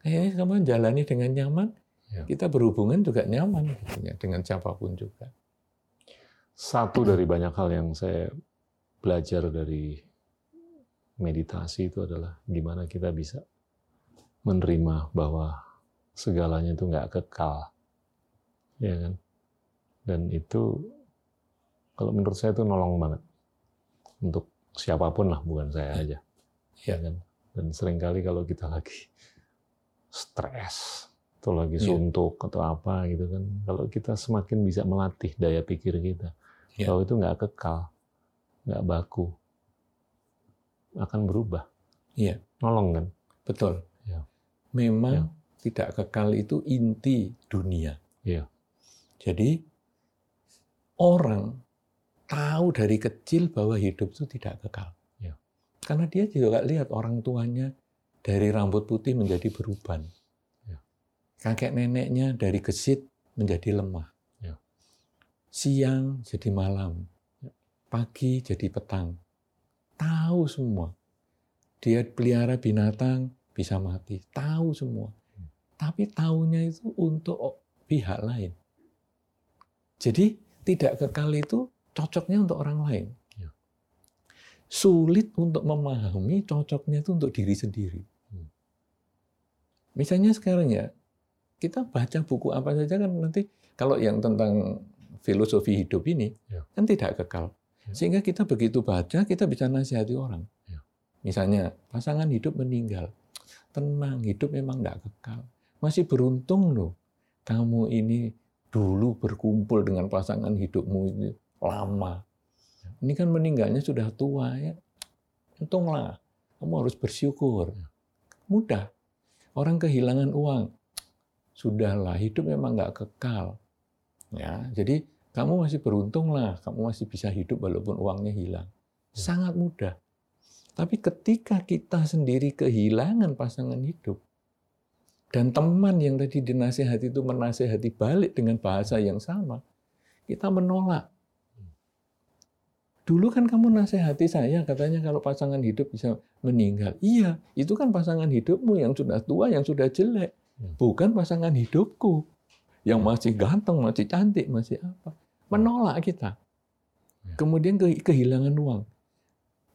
Kayaknya kamu jalani dengan nyaman. Ya. Kita berhubungan juga nyaman gitu ya, dengan siapa pun juga. Satu dari banyak hal yang saya belajar dari meditasi itu adalah gimana kita bisa menerima bahwa segalanya itu nggak kekal, ya kan? Dan itu kalau menurut saya itu nolong banget untuk siapa pun lah, bukan saya aja, Ya. kan? Dan sering kali kalau kita lagi stres atau lagi Iya. suntuk atau apa gitu kan, kalau kita semakin bisa melatih daya pikir kita Iya. bahwa itu nggak kekal, nggak baku, akan berubah. Iya. Nolong kan? Betul. Ya. Memang tidak kekal itu inti dunia. Iya. Jadi orang tahu dari kecil bahwa hidup itu tidak kekal. Ya. Karena dia juga lihat orang tuanya dari rambut putih menjadi beruban. Kakek neneknya dari gesit menjadi lemah. Ya. Siang jadi malam. Pagi jadi petang. Tahu semua. Dia pelihara binatang bisa mati. Tahu semua. Hmm. Tapi tahunya itu untuk pihak lain. Jadi tidak kekal itu cocoknya untuk orang lain. Ya. Sulit untuk memahami cocoknya itu untuk diri sendiri. Hmm. Misalnya sekarang ya, kita baca buku apa saja kan nanti kalau yang tentang filosofi hidup ini Ya. kan tidak kekal. Ya. Sehingga kita begitu baca, kita bisa nasihati orang. Ya. Misalnya, pasangan hidup meninggal. Tenang, hidup memang tidak kekal. Masih beruntung loh, kamu ini dulu berkumpul dengan pasangan hidupmu ini lama. Ini kan meninggalnya sudah tua ya. Untunglah, kamu harus bersyukur. Mudah. Orang kehilangan uang, sudahlah hidup memang nggak kekal. Ya, jadi kamu masih beruntung lah, kamu masih bisa hidup walaupun uangnya hilang. Sangat mudah. Tapi ketika kita sendiri kehilangan pasangan hidup, dan teman yang tadi dinasehati itu menasehati balik dengan bahasa yang sama, kita menolak. Dulu kan kamu nasehati saya, katanya kalau pasangan hidup bisa meninggal. Iya, itu kan pasangan hidupmu yang sudah tua, yang sudah jelek. Bukan pasangan hidupku. Yang masih ganteng, masih cantik, masih apa. Menolak kita. Kemudian kehilangan uang.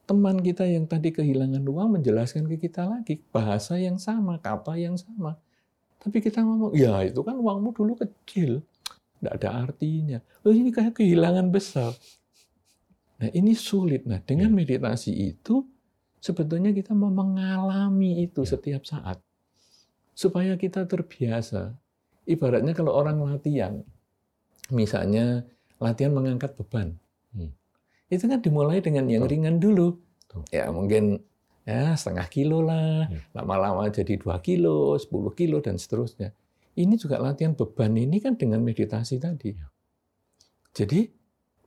Teman kita yang tadi kehilangan uang menjelaskan ke kita lagi. Bahasa yang sama, kata yang sama. Tapi kita ngomong, ya itu kan uangmu dulu kecil. Tidak ada artinya. Oh ini kayak kehilangan besar. Nah ini sulit. Nah dengan meditasi itu sebetulnya kita mau mengalami itu Ya. setiap saat. Supaya kita terbiasa. Ibaratnya kalau orang latihan, misalnya latihan mengangkat beban. Hmm. Itu kan dimulai dengan yang ringan dulu. Ya mungkin ya setengah kilo lah, Ya. lama-lama jadi 2 kilo, 10 kilo, dan seterusnya. Ini juga latihan beban ini kan dengan meditasi tadi. Ya. Jadi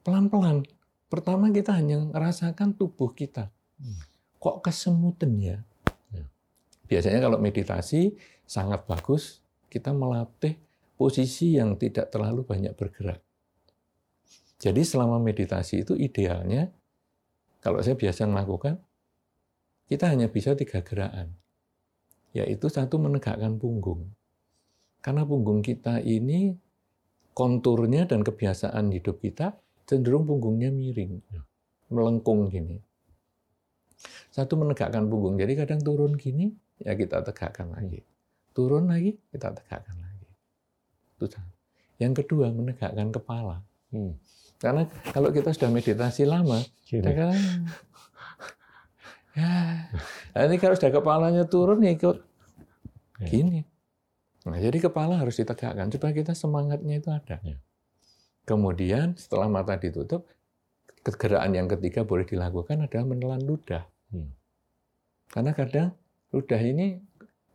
pelan-pelan. Pertama kita hanya merasakan tubuh kita. Hmm. Kok kesemutan? Ya. Biasanya kalau meditasi sangat bagus, kita melatih posisi yang tidak terlalu banyak bergerak. Jadi selama meditasi itu idealnya, kalau saya biasa melakukan, kita hanya bisa tiga gerakan. Yaitu satu menegakkan punggung. Karena punggung kita ini konturnya dan kebiasaan hidup kita cenderung punggungnya miring, melengkung gini. Satu menegakkan punggung, jadi kadang turun gini, ya kita tegakkan lagi. Turun lagi, kita tegakkan lagi. Itu. Yang kedua, menegakkan kepala. Hmm. Karena kalau kita sudah meditasi lama, kadang ya, nanti kalau sudah kepalanya turun ya ikut Ya. gini. Nah, jadi kepala harus ditegakkan supaya kita semangatnya itu ada. Ya. Kemudian setelah mata ditutup, kegeraan yang ketiga boleh dilakukan adalah menelan ludah. Hmm. Karena kadang ludah ini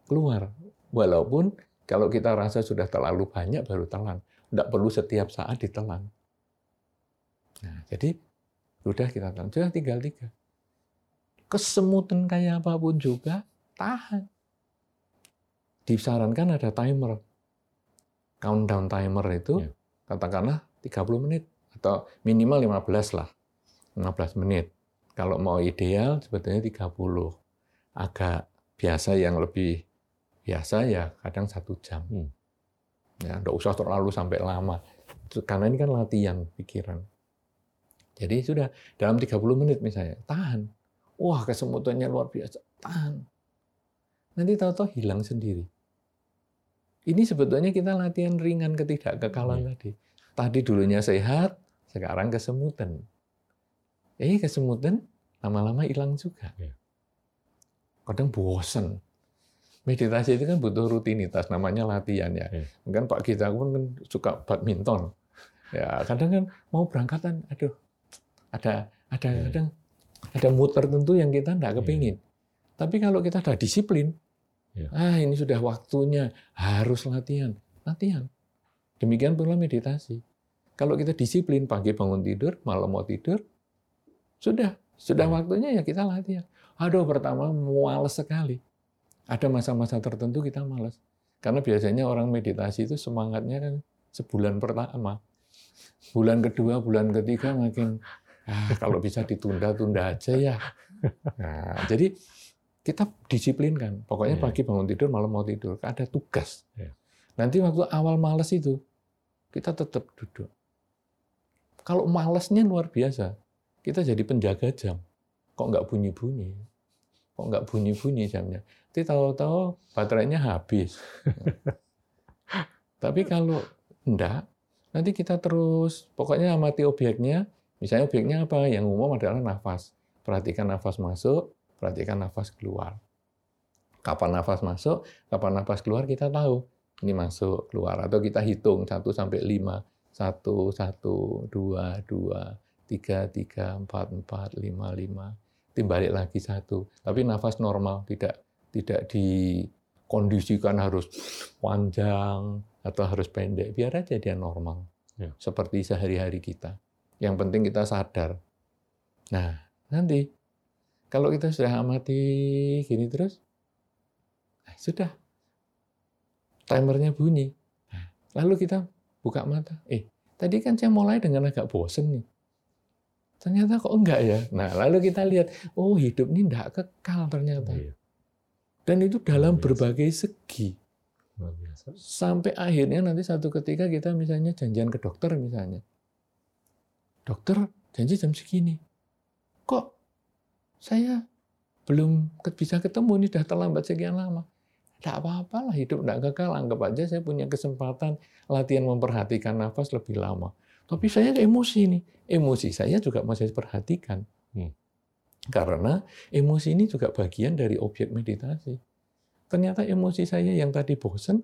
keluar, walaupun kalau kita rasa sudah terlalu banyak baru telan, tidak perlu setiap saat ditelan. Nah, jadi ludah kita telan, sudah tinggal tiga. Kesemutan kayak apa pun juga tahan. Disarankan ada timer, countdown timer itu Ya. katakanlah 30 menit atau minimal 15 lah, 15 menit. Kalau mau ideal sebetulnya 30. Agak biasa yang lebih biasa ya kadang satu jam. Hmm. Ya, nggak usah terlalu sampai lama. Karena ini kan latihan pikiran. Jadi sudah dalam 30 menit misalnya, tahan. Wah kesemutannya luar biasa, tahan. Nanti tahu-tahu hilang sendiri. Ini sebetulnya kita latihan ringan ketidakkekalan Iya. tadi. Tadi dulunya sehat, sekarang kesemutan. Eh kesemutan lama-lama hilang juga. Iya. Kadang bosan. Meditasi itu kan butuh rutinitas, namanya latihan ya. Iya. Kan Pak kita pun kan suka badminton. Ya kadang kan mau berangkatan, aduh, ada ada Iya. kadang ada mood tertentu yang kita tidak Iya. kepingin. Tapi kalau kita sudah disiplin, Iya. ah ini sudah waktunya harus latihan, latihan. Demikian pula meditasi. Kalau kita disiplin pagi bangun tidur, malam mau tidur, sudah sudah waktunya ya kita latihan. Aduh pertama muales sekali. Ada masa-masa tertentu kita malas. Karena biasanya orang meditasi itu semangatnya kan sebulan pertama. Bulan kedua, bulan ketiga makin ah, kalau bisa ditunda-tunda aja ya. Nah, jadi kita disiplinkan. Pokoknya Iya. pagi bangun tidur, malam mau tidur. Ada tugas. Iya. Nanti waktu awal males itu, kita tetap duduk. Kalau malesnya luar biasa, kita jadi penjaga jam. Kok nggak bunyi-bunyi? Kok nggak bunyi-bunyi jamnya? Nanti tahu-tahu baterainya habis. Tapi kalau enggak, nanti kita terus, pokoknya amati objeknya, misalnya objeknya apa? Yang umum adalah nafas. Perhatikan nafas masuk, perhatikan nafas keluar. Kapan nafas masuk, kapan nafas keluar kita tahu. Ini masuk, keluar. Atau kita hitung 1 sampai 5. 1, 1, 2, 2, 3, 3, 4, 4, 5, 5. Nanti balik lagi satu. Tapi nafas normal, tidak tidak dikondisikan harus panjang atau harus pendek. Biar aja dia normal. Ya. Seperti sehari-hari kita. Yang penting kita sadar. Nah, nanti kalau kita sudah amati gini terus, nah, sudah timernya bunyi. Nah, lalu kita buka mata. Eh, tadi kan saya mulai dengan agak bosen nih. Ternyata kok enggak ya. Nah, lalu kita lihat, oh hidup ini enggak kekal ternyata. Iya, Dan itu dalam berbagai segi. Sampai akhirnya nanti satu ketika kita misalnya janjian ke dokter misalnya. Dokter janji jam segini. Kok saya belum bisa ketemu ini sudah terlambat sekian lama. Tidak apa-apa lah hidup tidak kekal. Anggap aja saya punya kesempatan latihan memperhatikan nafas lebih lama. Tapi saya emosi nih. Emosi saya juga masih perhatikan. Hmm. Karena emosi ini juga bagian dari objek meditasi. Ternyata emosi saya yang tadi bosen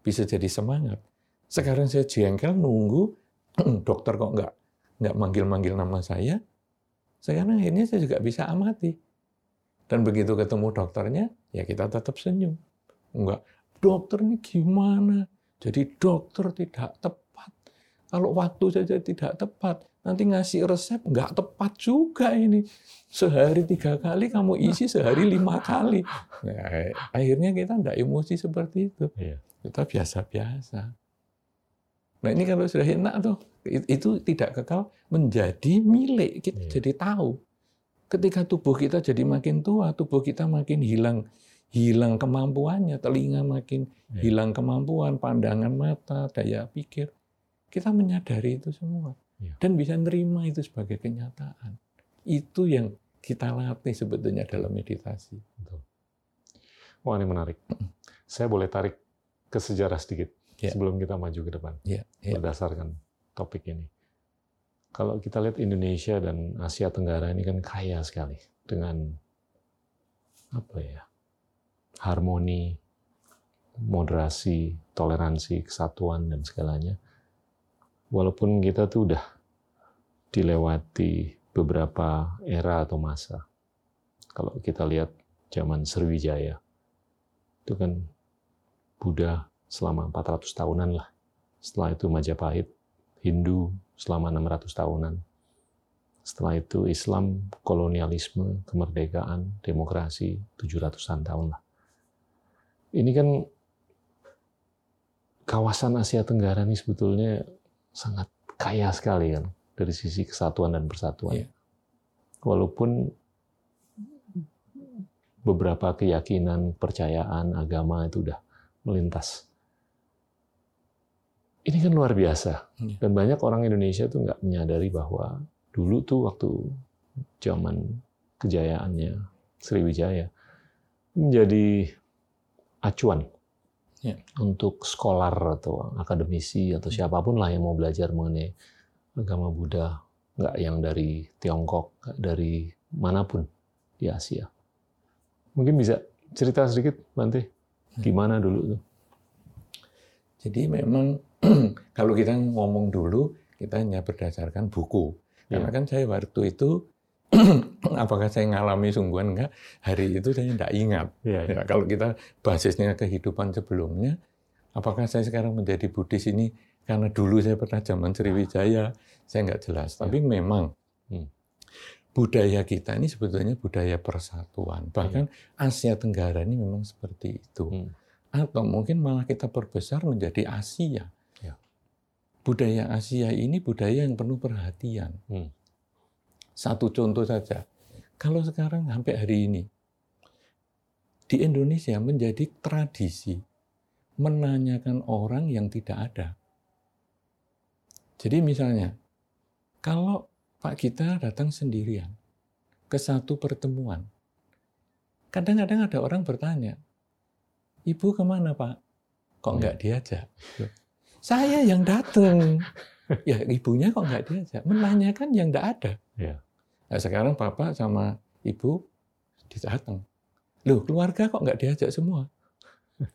bisa jadi semangat. Sekarang saya jengkel nunggu dokter kok nggak nggak manggil-manggil nama saya. Sekarang akhirnya saya juga bisa amati. Dan begitu ketemu dokternya, ya kita tetap senyum. Enggak, dokter ini gimana? Jadi dokter tidak tepat. Kalau waktu saja tidak tepat, nanti ngasih resep nggak tepat juga ini. Sehari tiga kali kamu isi sehari lima kali. Nah, akhirnya kita tidak emosi seperti itu. Iya. Kita biasa-biasa. Nah ini kalau sudah enak tuh, itu tidak kekal menjadi milik. Kita Iya. jadi tahu. Ketika tubuh kita jadi makin tua, tubuh kita makin hilang hilang kemampuannya, telinga makin Iya. hilang kemampuan, pandangan mata, daya pikir. Kita menyadari itu semua Iya. dan bisa nerima itu sebagai kenyataan. Itu yang kita latih sebetulnya dalam meditasi. Betul. Wah ini menarik. Saya boleh tarik ke sejarah sedikit Ya. sebelum kita maju ke depan Ya, ya. berdasarkan topik ini. Kalau kita lihat Indonesia dan Asia Tenggara ini kan kaya sekali dengan apa ya harmoni, moderasi, toleransi, kesatuan dan segalanya. Walaupun kita tuh udah dilewati beberapa era atau masa. Kalau kita lihat zaman Sriwijaya, itu kan Buddha selama 400 tahunan lah. Setelah itu Majapahit, Hindu selama 600 tahunan. Setelah itu Islam, kolonialisme, kemerdekaan, demokrasi, 700-an tahun lah. Ini kan kawasan Asia Tenggara ini sebetulnya sangat kaya sekali kan dari sisi kesatuan dan persatuan. Iya. Walaupun beberapa keyakinan, percayaan, agama itu udah melintas. Ini kan luar biasa. Iya. Dan banyak orang Indonesia tuh nggak menyadari bahwa dulu tuh waktu zaman kejayaannya Sriwijaya menjadi acuan Ya. untuk skolar atau akademisi atau siapa pun lah yang mau belajar mengenai agama Buddha, nggak yang dari Tiongkok, nggak dari mana pun di Asia. Mungkin bisa cerita sedikit, Bante, gimana dulu tuh? Jadi memang kalau kita ngomong dulu, kita hanya berdasarkan buku. Karena Iya. kan saya waktu itu, apakah saya ngalami sungguhan enggak, hari itu saya tidak ingat. Iya, Ya, kalau kita basisnya kehidupan sebelumnya, apakah saya sekarang menjadi Buddhis ini karena dulu saya pernah zaman Sriwijaya, saya nggak jelas. Tapi memang Hmm. budaya kita ini sebetulnya budaya persatuan. Bahkan Asia Tenggara ini memang seperti itu. Hmm. Atau mungkin malah kita perbesar menjadi Asia. Ya. Budaya Asia ini budaya yang penuh perhatian. Hmm. Satu contoh saja. Kalau sekarang sampai hari ini, di Indonesia menjadi tradisi menanyakan orang yang tidak ada. Jadi misalnya, kalau Pak Gita datang sendirian ke satu pertemuan, kadang-kadang ada orang bertanya, Ibu ke mana Pak? Kok nggak diajak? Saya yang datang. Ya ibunya kok nggak diajak? Menanyakan yang nggak ada. Ya. Nah, sekarang Bapak sama Ibu datang. Loh, keluarga kok nggak diajak semua?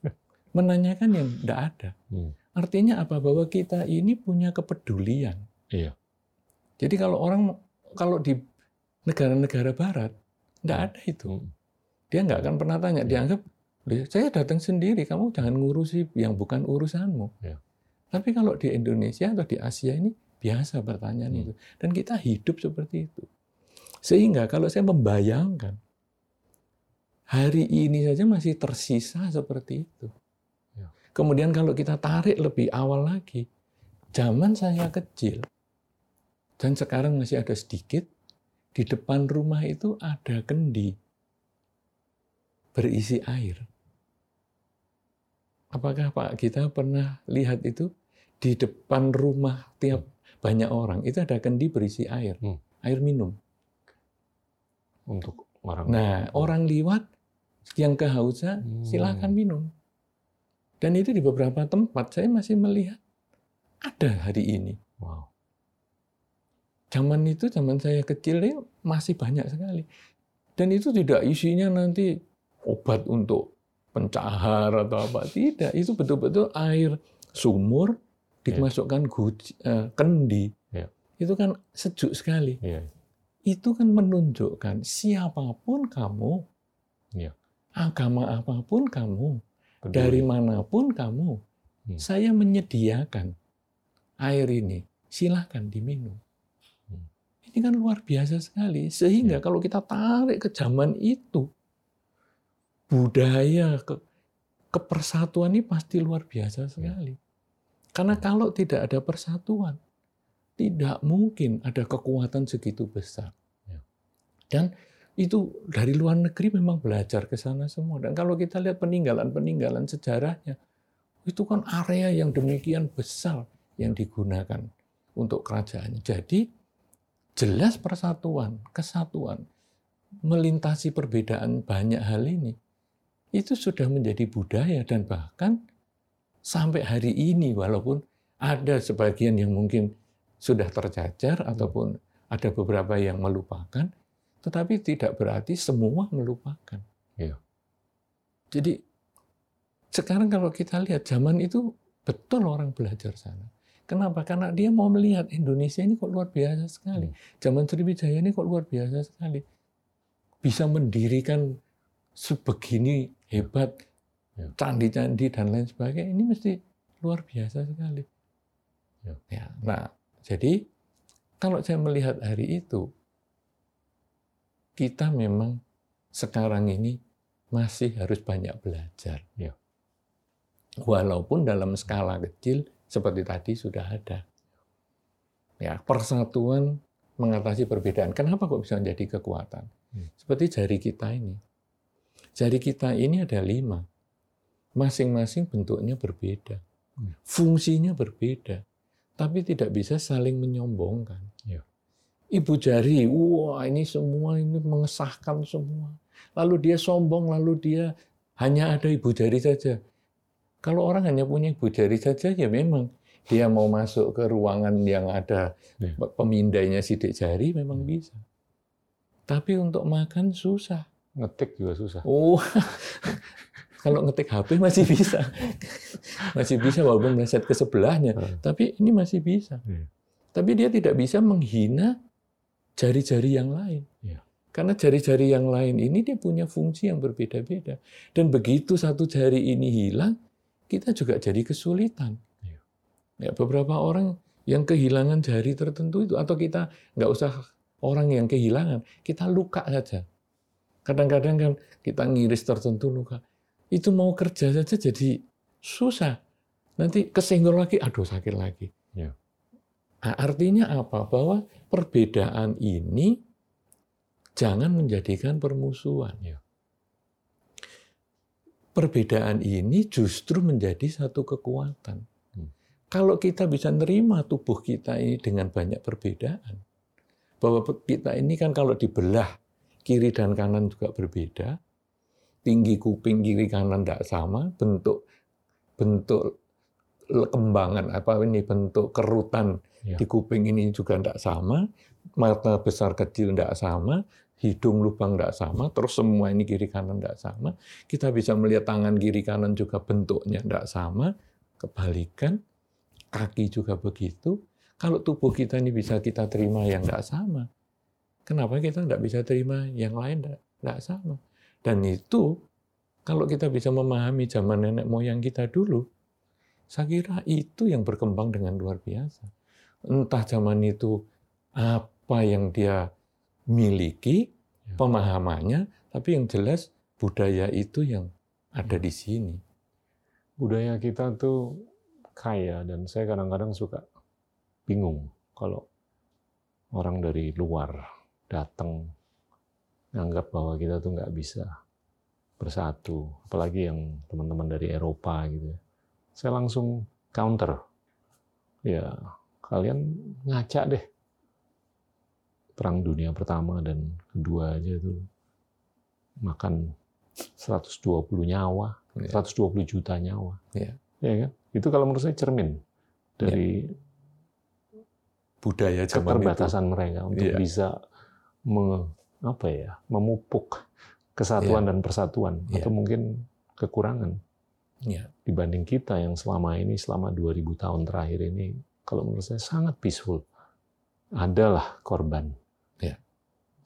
Menanyakan yang nggak ada. Hmm. Artinya apa? Bahwa kita ini punya kepedulian. Iya. Jadi kalau orang, kalau di negara-negara barat, nggak ada itu. Hmm. Dia nggak akan pernah tanya. Dianggap, "Loh, saya datang sendiri, kamu jangan ngurusi yang bukan urusanmu. Ya. Tapi kalau di Indonesia atau di Asia ini, biasa pertanyaan Hmm. itu. Dan kita hidup seperti itu. Sehingga kalau saya membayangkan, hari ini saja masih tersisa seperti itu. Ya. Kemudian kalau kita tarik lebih awal lagi, zaman saya kecil, dan sekarang masih ada sedikit, di depan rumah itu ada kendi berisi air. Apakah Pak kita pernah lihat itu? Di depan rumah tiap banyak orang, itu ada kendi berisi air, Hmm. air minum. Untuk orang. Nah, orang liwat yang kehausan, Hmm. silakan minum. Dan itu di beberapa tempat saya masih melihat ada hari ini. Wow. zaman itu zaman saya kecil masih banyak sekali. Dan itu tidak isinya nanti obat untuk pencahar atau apa tidak. Itu betul-betul air sumur dimasukkan guci, uh, kendi. Ya. Itu kan sejuk sekali. Ya. Itu kan menunjukkan siapa pun kamu, Ya. agama apa pun kamu, Peduli. dari mana pun kamu, Hmm. saya menyediakan air ini. Silahkan diminum. Hmm. Ini kan luar biasa sekali. Sehingga kalau kita tarik ke zaman itu, budaya ke, kepersatuan ini pasti luar biasa sekali. Karena kalau tidak ada persatuan, tidak mungkin ada kekuatan segitu besar. Ya. Dan itu dari luar negeri memang belajar ke sana semua. Dan kalau kita lihat peninggalan-peninggalan sejarahnya, itu kan area yang demikian besar yang digunakan untuk kerajaan. Jadi jelas persatuan, kesatuan, melintasi perbedaan banyak hal ini, itu sudah menjadi budaya dan bahkan sampai hari ini walaupun ada sebagian yang mungkin sudah tercacar ataupun ada beberapa yang melupakan, tetapi tidak berarti semua melupakan. Iya. Jadi sekarang kalau kita lihat zaman itu betul orang belajar sana. Kenapa? Karena dia mau melihat Indonesia ini kok luar biasa sekali. Zaman Sriwijaya ini kok luar biasa sekali. Bisa mendirikan sebegini hebat Ya. candi-candi dan lain sebagainya. Ini mesti luar biasa sekali. Ya. Ya, nah, jadi kalau saya melihat hari itu, kita memang sekarang ini masih harus banyak belajar. Ya. Walaupun dalam skala kecil seperti tadi sudah ada. Ya, persatuan mengatasi perbedaan. Kenapa kok bisa menjadi kekuatan? Hmm. Seperti jari kita ini. Jari kita ini ada lima. Masing-masing bentuknya berbeda. Hmm. Fungsinya berbeda. Tapi tidak bisa saling menyombongkan. Ya. Ibu jari, wah ini semua ini mengesahkan semua. Lalu dia sombong, lalu dia hanya ada ibu jari saja. Kalau orang hanya punya ibu jari saja, ya memang dia mau masuk ke ruangan yang ada Ya. pemindainya sidik jari, memang bisa. Tapi untuk makan susah. Ngetik juga susah. Oh, kalau ngetik HP masih bisa, masih bisa walaupun meleset ke sebelahnya. Hmm. Tapi ini masih bisa. Iya. Tapi dia tidak bisa menghina jari-jari yang lain. Iya. Karena jari-jari yang lain ini dia punya fungsi yang berbeda-beda. Dan begitu satu jari ini hilang, kita juga jadi kesulitan. Iya. Ya, beberapa orang yang kehilangan jari tertentu itu, atau kita nggak usah orang yang kehilangan, kita luka saja. Kadang-kadang kan kita ngiris tertentu luka. Itu mau kerja saja jadi susah. Nanti kesenggol lagi, aduh sakit lagi. Ya. Nah, artinya apa? Bahwa perbedaan ini jangan menjadikan permusuhan. Ya. Perbedaan ini justru menjadi satu kekuatan. Hmm. Kalau kita bisa nerima tubuh kita ini dengan banyak perbedaan, bahwa kita ini kan kalau dibelah kiri dan kanan juga berbeda, tinggi kuping kiri kanan tidak sama, bentuk bentuk kembangan apa ini bentuk kerutan Ya. di kuping ini juga tidak sama, mata besar kecil tidak sama, hidung lubang tidak sama, terus semua ini kiri kanan tidak sama. Kita bisa melihat tangan kiri kanan juga bentuknya tidak sama, kebalikan, kaki juga begitu. Kalau tubuh kita ini bisa kita terima yang tidak sama, kenapa kita tidak bisa terima yang lain tidak, tidak sama? Dan itu kalau kita bisa memahami zaman nenek moyang kita dulu, saya kira itu yang berkembang dengan luar biasa. Entah zaman itu apa yang dia miliki, Ya. pemahamannya, tapi yang jelas budaya itu yang ada di sini. Budaya kita tuh kaya dan saya kadang-kadang suka bingung kalau orang dari luar datang nganggap bahwa kita tuh nggak bisa bersatu, apalagi yang teman-teman dari Eropa gitu. ya. Saya langsung counter, ya kalian ngaca deh perang dunia pertama dan kedua aja tuh makan 120 nyawa, Ya. 120 juta nyawa. Ya. Ya kan? Itu kalau menurut saya cermin dari budaya zaman keterbatasan itu. mereka untuk yeah. bisa me, apa ya memupuk kesatuan yeah. dan persatuan yeah. atau mungkin kekurangan yeah. dibanding kita yang selama ini selama 2000 tahun terakhir ini kalau menurut saya sangat peaceful adalah korban yeah.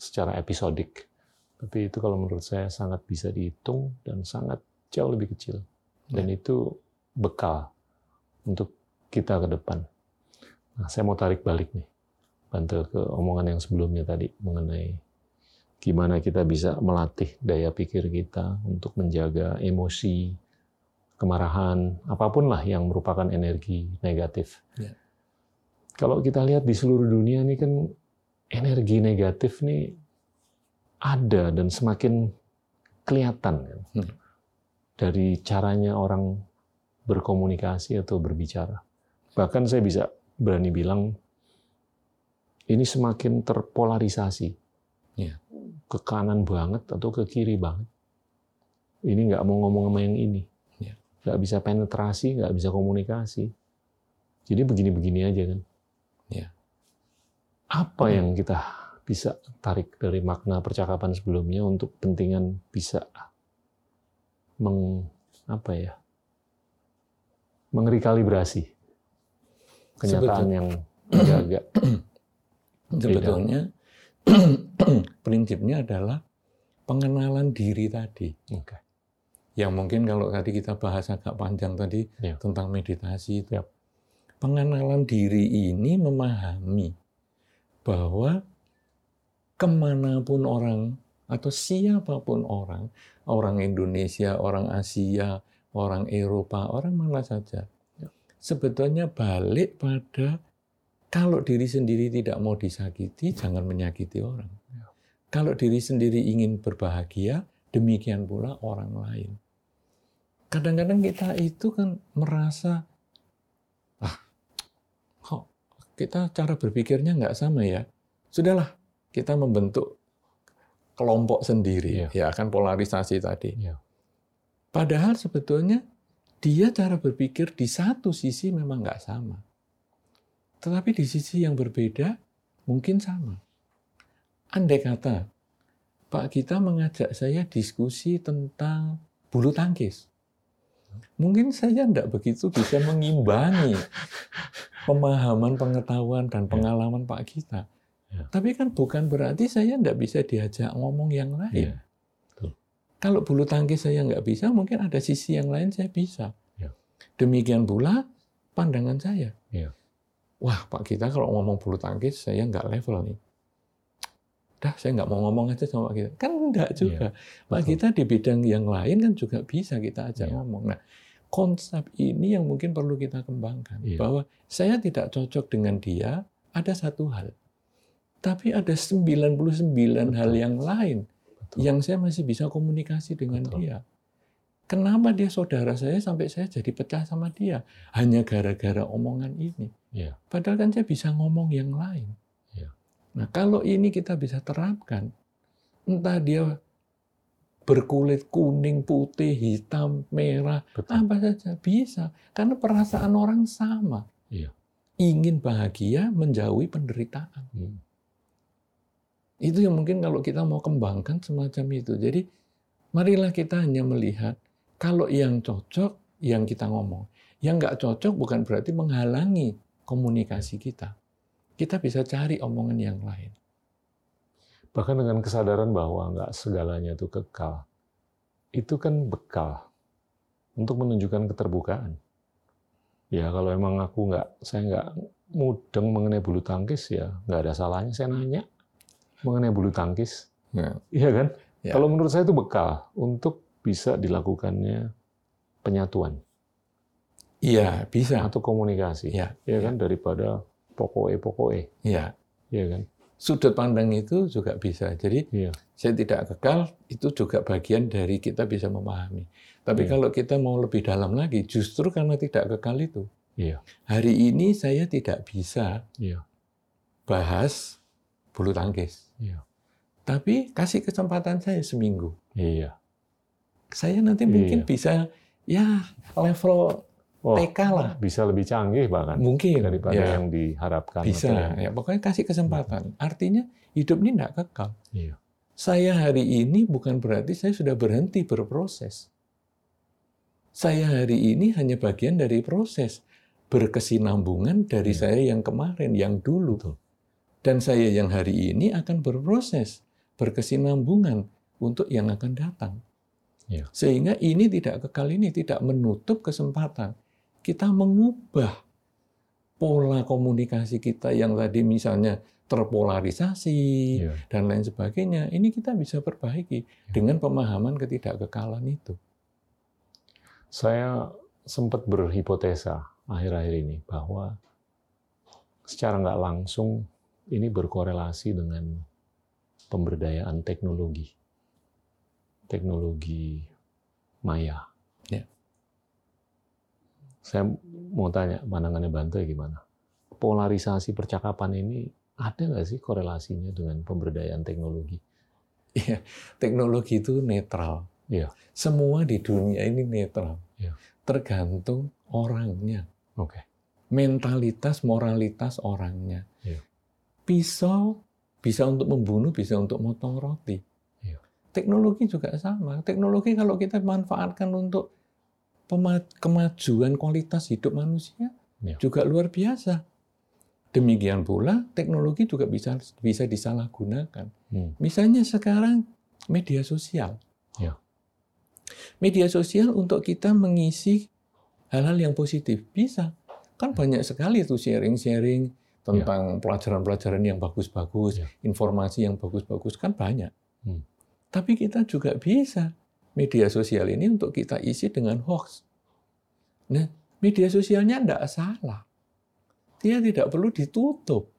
secara episodik tapi itu kalau menurut saya sangat bisa dihitung dan sangat jauh lebih kecil dan yeah. itu bekal untuk kita ke depan. Nah, saya mau tarik balik nih, bantu ke omongan yang sebelumnya tadi mengenai gimana kita bisa melatih daya pikir kita untuk menjaga emosi, kemarahan, apa pun lah yang merupakan energi negatif. Ya. Kalau kita lihat di seluruh dunia ini kan energi negatif nih ada dan semakin kelihatan kan. Hmm. dari caranya orang berkomunikasi atau berbicara. Bahkan saya bisa berani bilang ini semakin terpolarisasi. Ya. Ke kanan banget atau ke kiri banget. Ini nggak mau ngomong sama yang ini. Ya. Nggak bisa penetrasi, nggak bisa komunikasi. Jadi begini-begini aja kan. Ya. Apa yang kita bisa tarik dari makna percakapan sebelumnya untuk pentingan bisa meng apa ya mengrekalibrasi kenyataan Sebetul. yang agak sebetulnya prinsipnya adalah pengenalan diri tadi. Okay. Yang mungkin kalau tadi kita bahas agak panjang tadi yeah. tentang meditasi itu. Yeah. Pengenalan diri ini memahami bahwa ke mana pun orang atau siapa pun orang, orang Indonesia, orang Asia, orang Eropa, orang mana saja, sebetulnya balik pada kalau diri sendiri tidak mau disakiti, jangan menyakiti orang. Ya. Kalau diri sendiri ingin berbahagia, demikian pula orang lain. Kadang-kadang kita itu kan merasa, ah, kok kita cara berpikirnya nggak sama ya. Sudahlah, kita membentuk kelompok sendiri, ya, ya kan polarisasi tadi. Ya. Padahal sebetulnya dia cara berpikir di satu sisi memang nggak sama. Tetapi di sisi yang berbeda mungkin sama. Andai kata Pak kita mengajak saya diskusi tentang bulu tangkis. Mungkin saya tidak begitu bisa mengimbangi pemahaman, pengetahuan, dan ya. pengalaman Pak kita. Ya. Tapi kan bukan berarti saya tidak bisa diajak ngomong yang lain. Ya. Kalau bulu tangkis saya nggak bisa, mungkin ada sisi yang lain saya bisa. Ya. Demikian pula pandangan saya. Ya. Wah, Pak kita kalau ngomong bulu tangkis, saya nggak level nih. Dah, saya nggak mau ngomong aja sama Pak kita. Kan enggak ya, juga. Ya. Pak kita di bidang yang lain kan juga bisa kita ajak ya. ngomong. Nah, konsep ini yang mungkin perlu kita kembangkan. Ya. Bahwa saya tidak cocok dengan dia, ada satu hal. Tapi ada 99 Betul. hal yang lain Betul. yang saya masih bisa komunikasi dengan Betul. dia. Kenapa dia saudara saya sampai saya jadi pecah sama dia? Hanya gara-gara omongan ini. Ya. Padahal kan saya bisa ngomong yang lain. Ya. Nah kalau ini kita bisa terapkan, entah dia berkulit kuning, putih, hitam, merah, Betul. apa saja bisa. Karena perasaan orang sama. Ya. Ingin bahagia, menjauhi penderitaan. Hmm. Itu yang mungkin kalau kita mau kembangkan semacam itu. Jadi marilah kita hanya melihat kalau yang cocok yang kita ngomong. Yang nggak cocok bukan berarti menghalangi komunikasi kita. Kita bisa cari omongan yang lain. Bahkan dengan kesadaran bahwa nggak segalanya itu kekal. Itu kan bekal untuk menunjukkan keterbukaan. Ya kalau emang aku nggak, saya nggak mudeng mengenai bulu tangkis ya nggak ada salahnya saya nanya mengenai bulu tangkis. Ya. Iya kan? Ya. Kalau menurut saya itu bekal untuk bisa dilakukannya penyatuan. Iya, bisa. Atau komunikasi. Iya. Ya kan daripada pokoknya-pokoknya. Iya. Iya kan? Sudut pandang itu juga bisa. Jadi ya. saya tidak kekal itu juga bagian dari kita bisa memahami. Tapi ya. kalau kita mau lebih dalam lagi, justru karena tidak kekal itu. Iya. Hari ini saya tidak bisa ya. bahas bulu tangkis. Iya. Tapi kasih kesempatan saya seminggu. Iya. Saya nanti mungkin iya. bisa ya level Oh, TK lah. Bisa lebih canggih bahkan Mungkin. daripada ya. yang diharapkan. Bisa, yang- ya pokoknya kasih kesempatan. Artinya hidup ini tidak kekal. Iya. Saya hari ini bukan berarti saya sudah berhenti berproses. Saya hari ini hanya bagian dari proses berkesinambungan dari Iya. saya yang kemarin, yang dulu. Betul. Dan saya yang hari ini akan berproses berkesinambungan untuk yang akan datang. Iya. Sehingga ini tidak kekal ini tidak menutup kesempatan kita mengubah pola komunikasi kita yang tadi misalnya terpolarisasi Iya. dan lain sebagainya. Ini kita bisa perbaiki dengan pemahaman ketidakkekalan itu. Saya sempat berhipotesa akhir-akhir ini bahwa secara nggak langsung ini berkorelasi dengan pemberdayaan teknologi, teknologi maya. Ya. Saya mau tanya pandangannya Bante gimana? Polarisasi percakapan ini ada nggak sih korelasinya dengan pemberdayaan teknologi? Iya, teknologi itu netral. Iya. Semua di dunia ini netral. Iya. Tergantung orangnya. Oke. Mentalitas, moralitas orangnya. Iya. Pisau bisa untuk membunuh, bisa untuk motong roti. Teknologi juga sama. Teknologi kalau kita manfaatkan untuk kemajuan kualitas hidup manusia Iya. juga luar biasa. Demikian pula teknologi juga bisa bisa disalahgunakan. Hmm. Misalnya sekarang media sosial. Ya. Media sosial untuk kita mengisi hal-hal yang positif bisa. Kan banyak sekali tuh sharing-sharing tentang pelajaran-pelajaran yang bagus-bagus, Ya. informasi yang bagus-bagus kan banyak. Hmm. Tapi kita juga bisa media sosial ini untuk kita isi dengan hoax. Nah, media sosialnya tidak salah. Dia tidak perlu ditutup.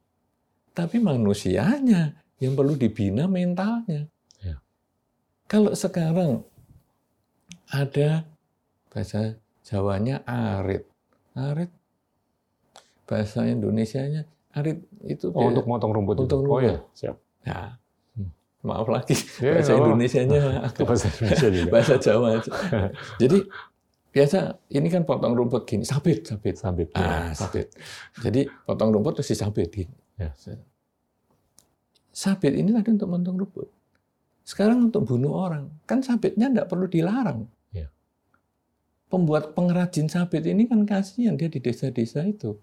Tapi manusianya yang perlu dibina mentalnya. Ya. Kalau sekarang ada bahasa Jawanya arit. Arit bahasa Indonesianya arit itu Oh, dia- untuk motong rumput? Untuk Oh rumput. ya, siap. Hmm. Maaf lagi Ya, bahasa apa-apa. Indonesianya Itu bahasa Indonesia juga. bahasa Jawa aja. Jadi biasa ini kan potong rumput gini, sabit, sabit. Sabit. Ah, ya. sabit. Jadi potong rumput terus disabit gini. Ya. Sabit ini tadi untuk potong rumput. Sekarang untuk bunuh orang, kan sabitnya tidak perlu dilarang. Ya. Pembuat pengrajin sabit ini kan kasihan dia di desa-desa itu.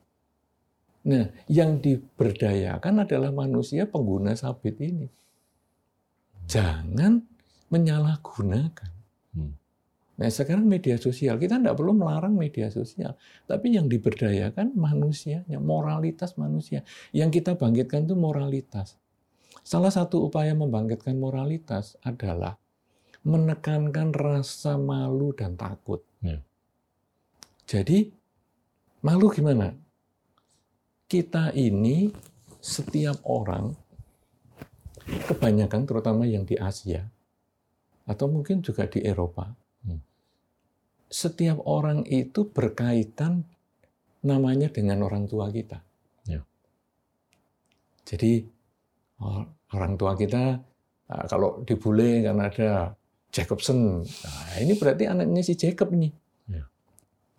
Nah, yang diberdayakan adalah manusia pengguna sabit ini. Jangan menyalahgunakan. Hmm. Nah, sekarang media sosial, kita tidak perlu melarang media sosial. Tapi yang diberdayakan manusianya, moralitas manusia. Yang kita bangkitkan itu moralitas. Salah satu upaya membangkitkan moralitas adalah menekankan rasa malu dan takut. Ya. Jadi, malu gimana? Kita ini, setiap orang, kebanyakan terutama yang di Asia, atau mungkin juga di Eropa, Hmm. setiap orang itu berkaitan namanya dengan orang tua kita. Ya. Jadi or- orang tua kita ah, kalau dibule karena ada Jacobson, nah ini berarti anaknya si Jacob nih. Ya.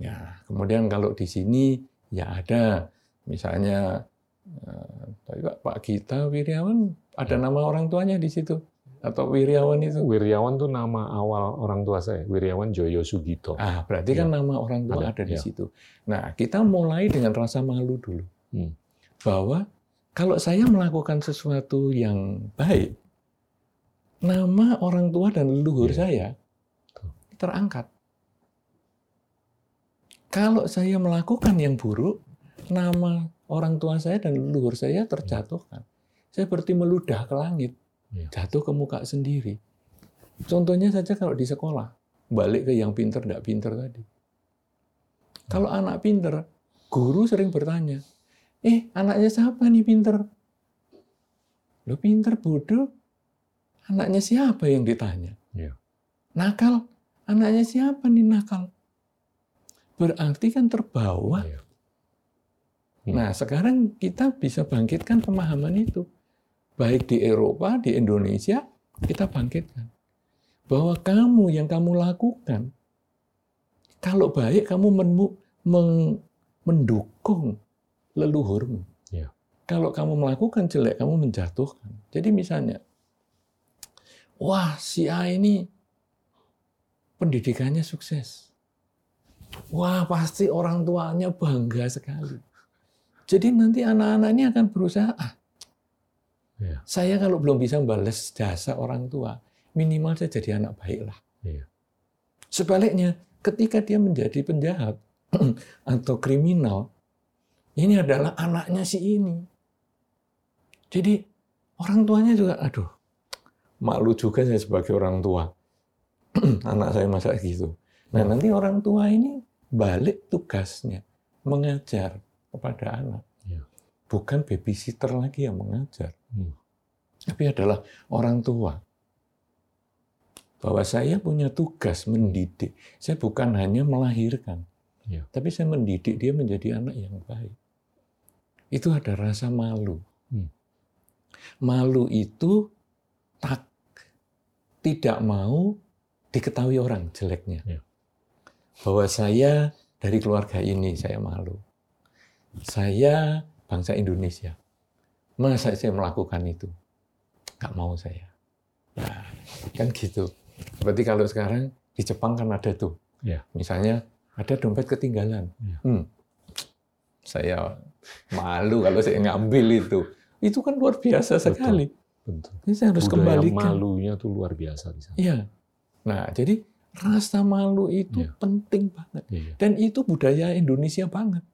Ya, kemudian kalau di sini ya ada misalnya tadi Pak Pak Gita Wiryawan ada Ya. nama orang tuanya di situ atau Wiryawan itu. Wiryawan tuh nama awal orang tua saya. Wiryawan Joyo Sugito. Ah, berarti kan nama orang tua Ada, ada, di ya. situ. Nah, kita mulai dengan rasa malu dulu. Hmm. Bahwa kalau saya melakukan sesuatu yang baik, nama orang tua dan leluhur Iya. saya terangkat. Kalau saya melakukan yang buruk, nama orang tua saya dan leluhur saya terjatuhkan. Saya seperti meludah ke langit, Iya. jatuh ke muka sendiri. Contohnya saja kalau di sekolah, balik ke yang pinter, tidak pinter tadi. Kalau anak pinter, guru sering bertanya, eh anaknya siapa nih pinter? Lo pinter bodoh, anaknya siapa yang ditanya? Iya. Nakal, anaknya siapa nih nakal? Berarti kan terbawa. Iya. Hmm. Nah sekarang kita bisa bangkitkan pemahaman itu. Baik di Eropa, di Indonesia, kita bangkitkan. Bahwa kamu yang kamu lakukan, kalau baik kamu meng- mendukung leluhurmu. Iya. Kalau kamu melakukan jelek, kamu menjatuhkan. Jadi misalnya, wah si A ini pendidikannya sukses. Wah pasti orang tuanya bangga sekali. Jadi nanti anak-anak ini akan berusaha, ah, Iya. saya kalau belum bisa balas jasa orang tua, minimal saya jadi anak baik lah. Iya. Sebaliknya, ketika dia menjadi penjahat atau kriminal, ini adalah anaknya si ini. Jadi orang tuanya juga, aduh, malu juga saya sebagai orang tua. Anak saya masa gitu. Nah nanti orang tua ini balik tugasnya mengajar kepada anak. Iya. Bukan babysitter lagi yang mengajar. Hmm. Tapi adalah orang tua. Bahwa saya punya tugas mendidik. Saya bukan hanya melahirkan. Iya. Tapi saya mendidik dia menjadi anak yang baik. Itu ada rasa malu. Hmm. Malu itu tak tidak mau diketahui orang jeleknya. Iya. Bahwa saya dari keluarga ini saya malu. Saya bangsa Indonesia. Masa saya melakukan itu? Nggak mau saya. Nah, kan gitu. Berarti kalau sekarang di Jepang kan ada tuh. Iya. Misalnya ada dompet ketinggalan. Iya. Hmm, saya malu kalau saya ngambil itu. Itu kan luar biasa Betul. sekali. Betul. Ini saya harus Budaya kembalikan. malunya tuh luar biasa di sana. Iya. Nah, jadi rasa malu itu Iya. penting banget. Iya. Dan itu budaya Indonesia banget.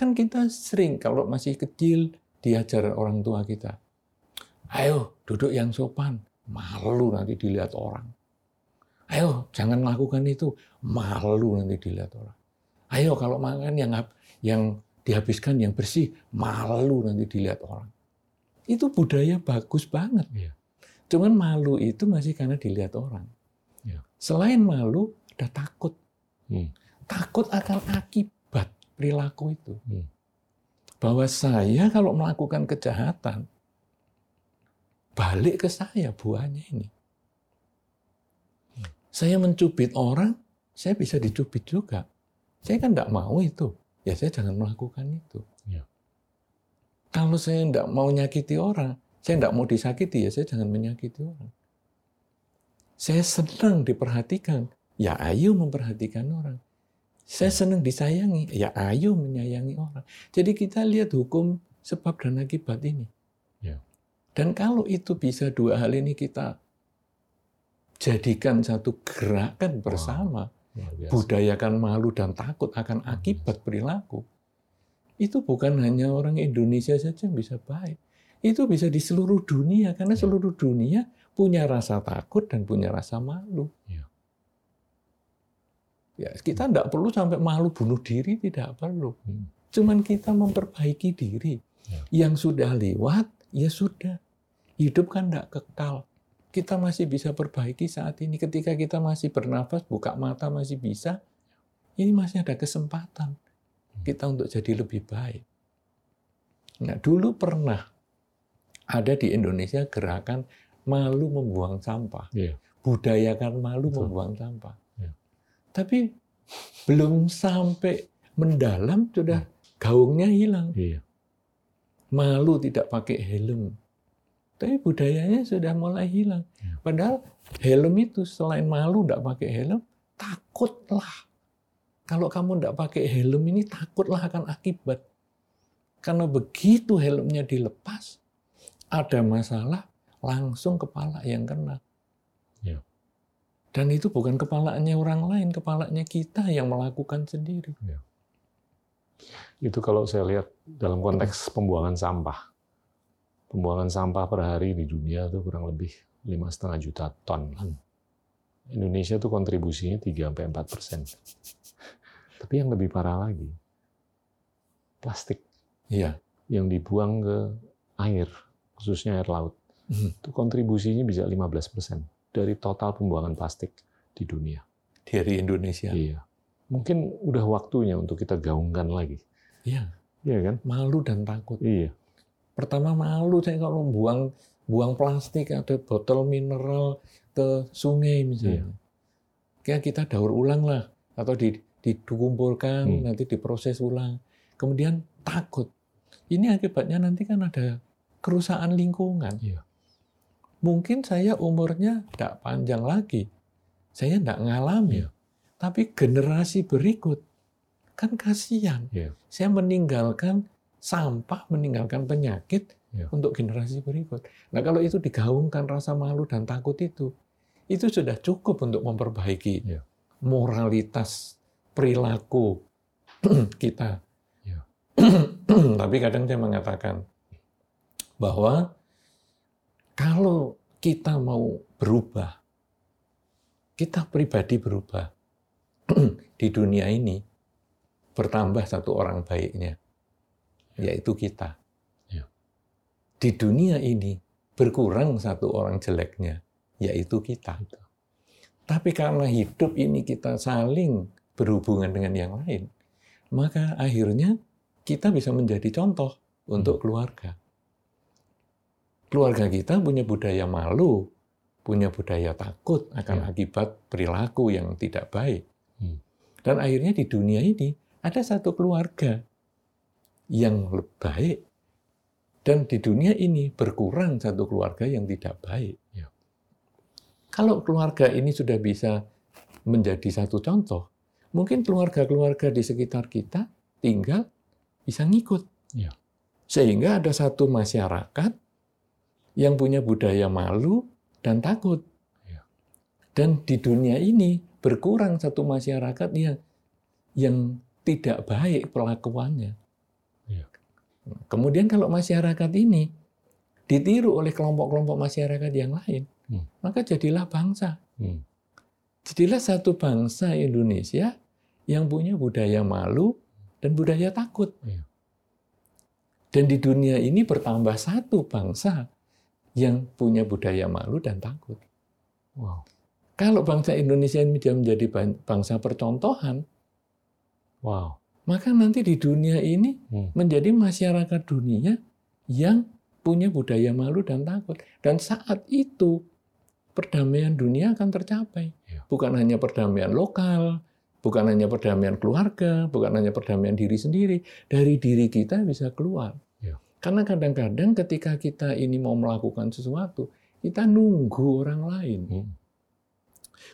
Kan kita sering kalau masih kecil diajar orang tua kita. Ayo duduk yang sopan. Malu nanti dilihat orang. Ayo jangan lakukan itu. Malu nanti dilihat orang. Ayo kalau makan yang yang dihabiskan yang bersih. Malu nanti dilihat orang. Itu budaya bagus banget. Iya. Cuman malu itu masih karena dilihat orang. Iya. Selain malu, ada takut. Hmm. Takut akan akibat perilaku itu. Hmm. Bahwa saya kalau melakukan kejahatan, balik ke saya buahnya ini. Hmm. Saya mencubit orang, saya bisa dicubit juga. Saya kan tidak mau itu. Ya saya jangan melakukan itu. Iya. Kalau saya tidak mau nyakiti orang, saya tidak mau disakiti, ya saya jangan menyakiti orang. Saya senang diperhatikan, ya ayo memperhatikan orang. Saya senang disayangi, ya ayo menyayangi orang. Jadi kita lihat hukum sebab dan akibat ini. Ya. Dan kalau itu bisa dua hal ini kita jadikan satu gerakan bersama, biasa. budayakan malu dan takut akan akibat perilaku. Itu bukan hanya orang Indonesia saja yang bisa baik. Itu bisa di seluruh dunia karena Ya. seluruh dunia punya rasa takut dan punya rasa malu. Ya. Ya, kita tidak perlu sampai malu bunuh diri, tidak perlu. Hmm. Cuman kita memperbaiki diri. Ya. Yang sudah lewat, ya sudah. Hidup kan tidak kekal. Kita masih bisa perbaiki saat ini. Ketika kita masih bernafas, buka mata masih bisa, ini masih ada kesempatan kita untuk jadi lebih baik. Nah, dulu pernah ada di Indonesia gerakan malu membuang sampah. Iya. Budayakan malu Betul. membuang sampah. Tapi belum sampai mendalam sudah gaungnya hilang. Iya. Malu tidak pakai helm. Tapi budayanya sudah mulai hilang. Iya. Padahal helm itu selain malu tidak pakai helm, takutlah. Kalau kamu tidak pakai helm ini takutlah akan akibat. Karena begitu helmnya dilepas, ada masalah, langsung kepala yang kena. Ya. Dan itu bukan kepalanya orang lain, kepalanya kita yang melakukan sendiri. Itu kalau saya lihat dalam konteks pembuangan sampah. Pembuangan sampah per hari di dunia itu kurang lebih lima setengah juta ton. Indonesia itu kontribusinya 3 sampai 4 persen. Tapi yang lebih parah lagi, plastik Iya. yang dibuang ke air, khususnya air laut, Hmm. itu kontribusinya bisa 15 persen dari total pembuangan plastik di dunia. Dari Indonesia. Iya. Mungkin udah waktunya untuk kita gaungkan lagi. Iya. Iya kan? Malu dan takut. Iya. Pertama malu saya kalau buang buang plastik atau botol mineral ke sungai misalnya. Iya. Kayak kita daur ulang lah atau di dikumpulkan, Hmm. nanti diproses ulang. Kemudian takut. Ini akibatnya nanti kan ada kerusakan lingkungan. Iya. Mungkin saya umurnya tidak panjang lagi. Saya tidak ngalami. Iya. Tapi generasi berikut, kan kasihan. Iya. Saya meninggalkan sampah, meninggalkan penyakit Iya. untuk generasi berikut. Nah kalau itu digaungkan rasa malu dan takut itu, itu sudah cukup untuk memperbaiki Iya. moralitas perilaku kita. Iya. Tapi kadang saya mengatakan bahwa kalau kita mau berubah, kita pribadi berubah di dunia ini, bertambah satu orang baiknya, yaitu kita. Ya. Di dunia ini berkurang satu orang jeleknya, yaitu kita. Tapi karena hidup ini kita saling berhubungan dengan yang lain, maka akhirnya kita bisa menjadi contoh untuk keluarga. Keluarga kita punya budaya malu, punya budaya takut akan Ya. akibat perilaku yang tidak baik. Hmm. Dan akhirnya di dunia ini ada satu keluarga yang baik dan di dunia ini berkurang satu keluarga yang tidak baik. Ya. Kalau keluarga ini sudah bisa menjadi satu contoh, mungkin keluarga-keluarga di sekitar kita tinggal bisa ngikut. Ya. Sehingga ada satu masyarakat yang punya budaya malu dan takut. Ya. Dan di dunia ini berkurang satu masyarakat yang yang tidak baik perlakuannya. Ya. Kemudian kalau masyarakat ini ditiru oleh kelompok-kelompok masyarakat yang lain, Hmm. maka jadilah bangsa. Hmm. Jadilah satu bangsa Indonesia yang punya budaya malu dan budaya takut. Iya. Dan di dunia ini bertambah satu bangsa yang punya budaya malu dan takut. Wow. Kalau bangsa Indonesia ini menjadi ban- bangsa percontohan, Wow. maka nanti di dunia ini Hmm. menjadi masyarakat dunia yang punya budaya malu dan takut. Dan saat itu perdamaian dunia akan tercapai. Iya. Bukan hanya perdamaian lokal, bukan hanya perdamaian keluarga, bukan hanya perdamaian diri sendiri. Dari diri kita bisa keluar. Karena kadang-kadang ketika kita ini mau melakukan sesuatu, kita nunggu orang lain. Hmm.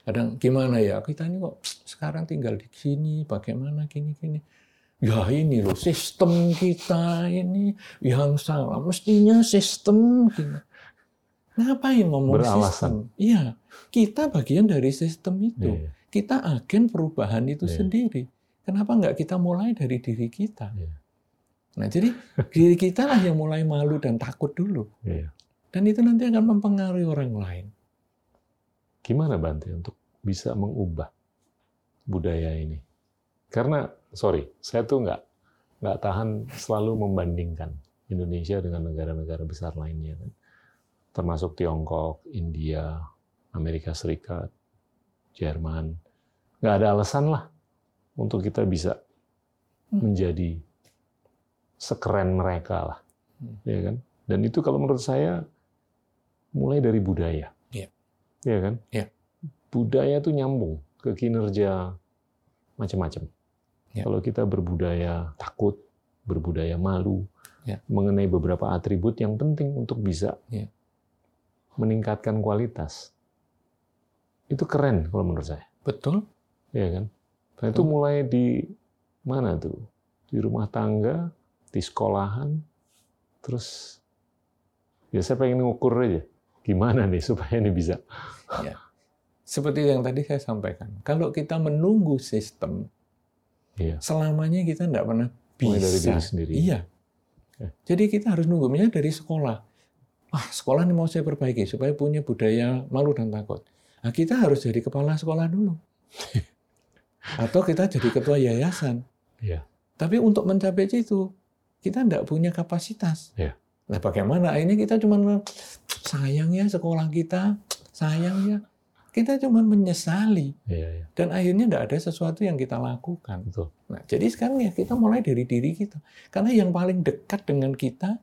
Kadang gimana ya, kita ini kok sekarang tinggal di sini, bagaimana gini-gini. Ya ini loh, sistem kita ini yang salah. Mestinya sistem gini. Ngapain ngomong Beralasan. sistem? Iya, kita bagian dari sistem itu. Iya. Kita agen perubahan itu Iya. sendiri. Kenapa nggak kita mulai dari diri kita? Iya. Nah, jadi diri kita lah yang mulai malu dan takut dulu. Iya. Dan itu nanti akan mempengaruhi orang lain. Gimana Bante untuk bisa mengubah budaya ini? Karena sorry, saya tuh nggak nggak tahan selalu membandingkan Indonesia dengan negara-negara besar lainnya kan, termasuk Tiongkok, India, Amerika Serikat, Jerman. Nggak ada alasan lah untuk kita bisa Hmm. menjadi sekeren mereka lah, Hmm. ya kan? Dan itu kalau menurut saya mulai dari budaya, Iya. ya kan? Iya. Budaya itu nyambung ke kinerja macam-macam. Iya. Kalau kita berbudaya takut, berbudaya malu, Iya. mengenai beberapa atribut yang penting untuk bisa Iya. meningkatkan kualitas, itu keren kalau menurut saya, Betul? ya kan? Dan itu mulai di mana tuh? Di rumah tangga, di sekolahan, terus ya saya pengen ngukur aja gimana nih supaya ini bisa. Seperti yang tadi saya sampaikan. Kalau kita menunggu sistem, Iya. selamanya kita tidak pernah bisa. Mulai dari diri sendiri. Iya. Oke. Jadi kita harus nunggu, misalnya dari sekolah. Ah, sekolah ini mau saya perbaiki supaya punya budaya malu dan takut. Nah, kita harus jadi kepala sekolah dulu. Atau kita jadi ketua yayasan. Iya. Tapi untuk mencapai itu, kita tidak punya kapasitas. Iya. Nah, bagaimana? Akhirnya kita cuma sayang ya sekolah kita, sayang ya. Kita cuma menyesali. Iya, iya. Dan akhirnya tidak ada sesuatu yang kita lakukan. Betul. Nah, jadi sekarang ya kita mulai dari diri kita. Karena yang paling dekat dengan kita,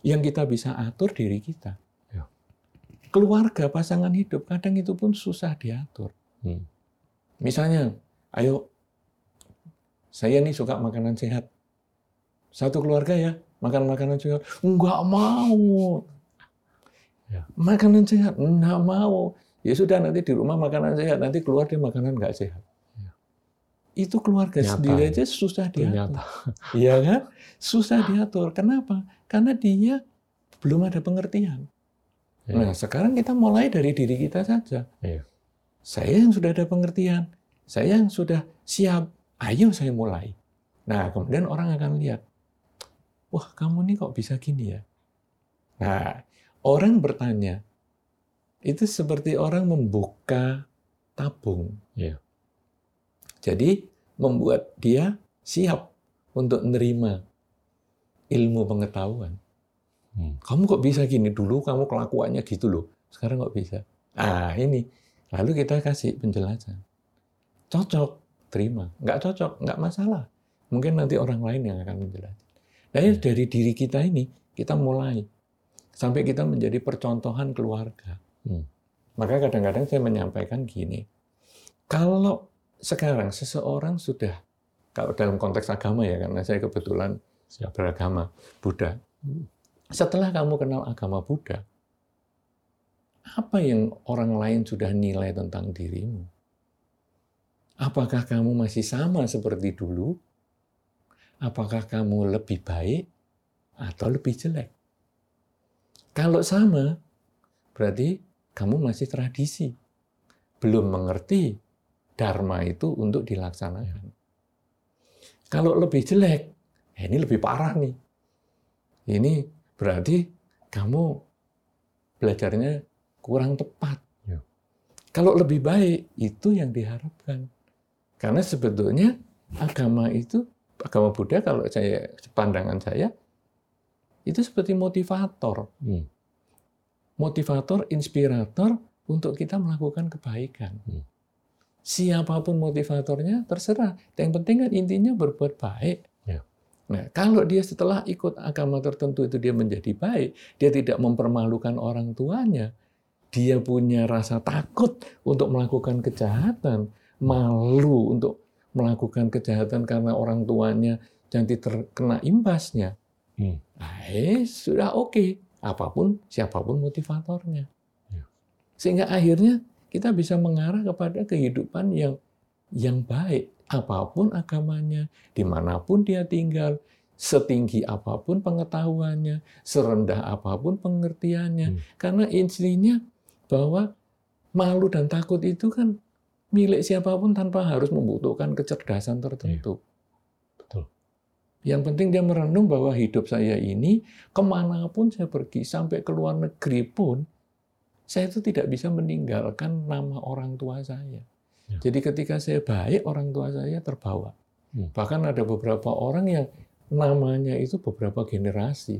yang kita bisa atur diri kita. Ya. Keluarga, pasangan hidup, kadang itu pun susah diatur. Hmm. Misalnya, ayo saya nih suka makanan sehat. Satu keluarga ya, makan makanan sehat. Enggak mau. Ya. Makanan sehat, enggak mau. Ya sudah, nanti di rumah makanan sehat, nanti keluar dia makanan enggak sehat. Ya. Itu keluarga Nyata, sendiri ya. aja susah diatur. Iya kan? Susah diatur. Kenapa? Karena dia belum ada pengertian. Ya. Nah, sekarang kita mulai dari diri kita saja. Iya. Saya yang sudah ada pengertian, saya yang sudah siap, ayo saya mulai. Nah, kemudian orang akan lihat, wah kamu nih kok bisa gini ya? Nah, orang bertanya, itu seperti orang membuka tabung. Iya. Jadi, membuat dia siap untuk menerima ilmu pengetahuan. Hmm. Kamu kok bisa gini? Dulu kamu kelakuannya gitu loh. Sekarang kok bisa? Ah, ini. Lalu kita kasih penjelasan. Cocok, terima. Nggak cocok, nggak masalah. Mungkin nanti orang lain yang akan menjelaskan. Hmm. dari diri kita ini, kita mulai. Sampai kita menjadi percontohan keluarga. Hmm. Maka kadang-kadang saya menyampaikan gini. Kalau sekarang seseorang sudah, kalau dalam konteks agama ya, karena saya kebetulan Siap. beragama Buddha. Setelah kamu kenal agama Buddha, apa yang orang lain sudah nilai tentang dirimu? Apakah kamu masih sama seperti dulu? Apakah kamu lebih baik atau lebih jelek? Kalau sama, berarti kamu masih tradisi. Belum mengerti dharma itu untuk dilaksanakan. Kalau lebih jelek, eh, ini lebih parah nih. Ini berarti kamu belajarnya kurang tepat. Ya. Kalau lebih baik, itu yang diharapkan. Karena sebetulnya agama itu, agama Buddha kalau saya pandangan saya, itu seperti motivator. Hmm. Motivator, inspirator untuk kita melakukan kebaikan. Hmm. Siapa pun motivatornya, terserah. Yang penting kan intinya berbuat baik. Ya. Nah, kalau dia setelah ikut agama tertentu itu dia menjadi baik, dia tidak mempermalukan orang tuanya, dia punya rasa takut untuk melakukan kejahatan, malu untuk melakukan kejahatan karena orang tuanya nanti terkena imbasnya. Hmm. Eh, sudah oke, apa pun siapa pun motivatornya. Ya. Sehingga akhirnya kita bisa mengarah kepada kehidupan yang yang baik, apa pun agamanya, di mana pun dia tinggal, setinggi apa pun pengetahuannya, serendah apa pun pengertiannya. Hmm. Karena intinya bahwa malu dan takut itu kan milik siapa pun tanpa harus membutuhkan kecerdasan tertentu. Betul. Yang penting dia merenung bahwa hidup saya ini, ke mana pun saya pergi, sampai ke luar negeri pun, saya itu tidak bisa meninggalkan nama orang tua saya. Ya. Jadi ketika saya baik, orang tua saya terbawa. Hmm. Bahkan ada beberapa orang yang namanya itu beberapa generasi.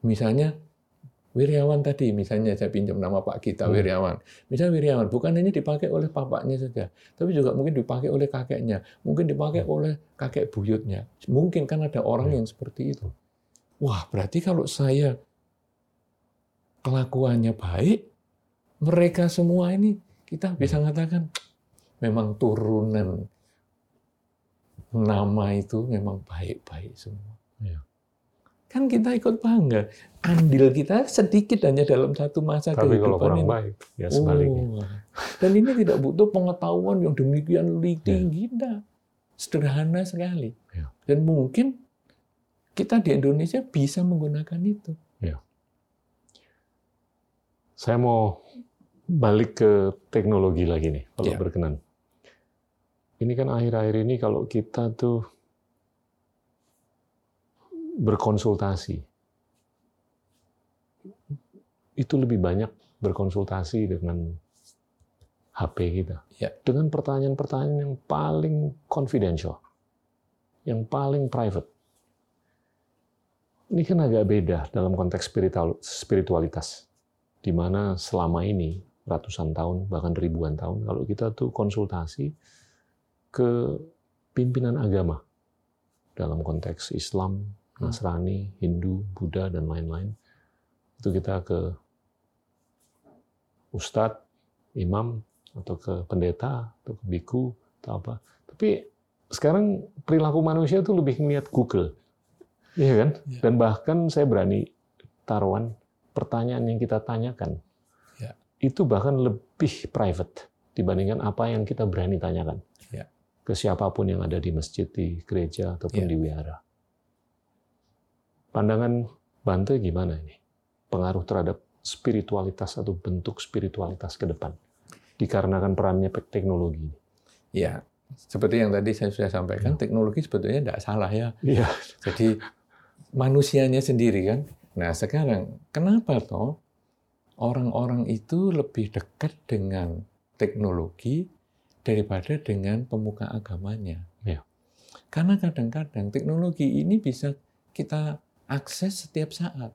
Misalnya Wiryawan tadi, misalnya saya pinjam nama Pak Gita Hmm. Wiryawan. Misalnya Wiryawan, bukan hanya dipakai oleh bapaknya saja, tapi juga mungkin dipakai oleh kakeknya, mungkin dipakai oleh kakek buyutnya. Mungkin kan ada orang Hmm. yang seperti itu. Wah, berarti kalau saya kelakuannya baik, mereka semua ini kita bisa mengatakan memang turunan nama itu memang baik-baik semua. Iya. Kan kita ikut bangga. Andil kita sedikit hanya dalam satu masa Tapi kalau kehidupan kurang ini. baik, ya sebaliknya. Oh. Dan ini tidak butuh pengetahuan yang demikian tinggi, tidak. Sederhana sekali. Ya. Dan mungkin kita di Indonesia bisa menggunakan itu. Saya mau balik ke teknologi lagi nih, kalau Ya. berkenan. Ini kan akhir-akhir ini kalau kita tuh berkonsultasi, itu lebih banyak berkonsultasi dengan HP kita. Ya. Dengan pertanyaan-pertanyaan yang paling confidential, yang paling private. Ini kan agak beda dalam konteks spiritual- spiritualitas di mana selama ini ratusan tahun bahkan ribuan tahun kalau kita tuh konsultasi ke pimpinan agama dalam konteks Islam. Nasrani, Hindu, Buddha dan lain-lain itu kita ke ustadz, imam atau ke pendeta atau ke biku atau apa. Tapi sekarang perilaku manusia tuh lebih ngeliat Google. Iya kan? Ya. Dan bahkan saya berani taruhan pertanyaan yang kita tanyakan Ya. itu bahkan lebih private dibandingkan apa yang kita berani tanyakan Ya. ke siapa pun yang ada di masjid, di gereja ataupun Ya. di wihara. Pandangan Bante gimana ini? Pengaruh terhadap spiritualitas atau bentuk spiritualitas ke depan dikarenakan perannya teknologi ini. Ya, seperti yang tadi saya sudah sampaikan, teknologi sebetulnya tidak salah ya. Iya. Jadi manusianya sendiri kan. Nah sekarang kenapa toh orang-orang itu lebih dekat dengan teknologi daripada dengan pemuka agamanya? Iya. Karena kadang-kadang teknologi ini bisa kita akses setiap saat.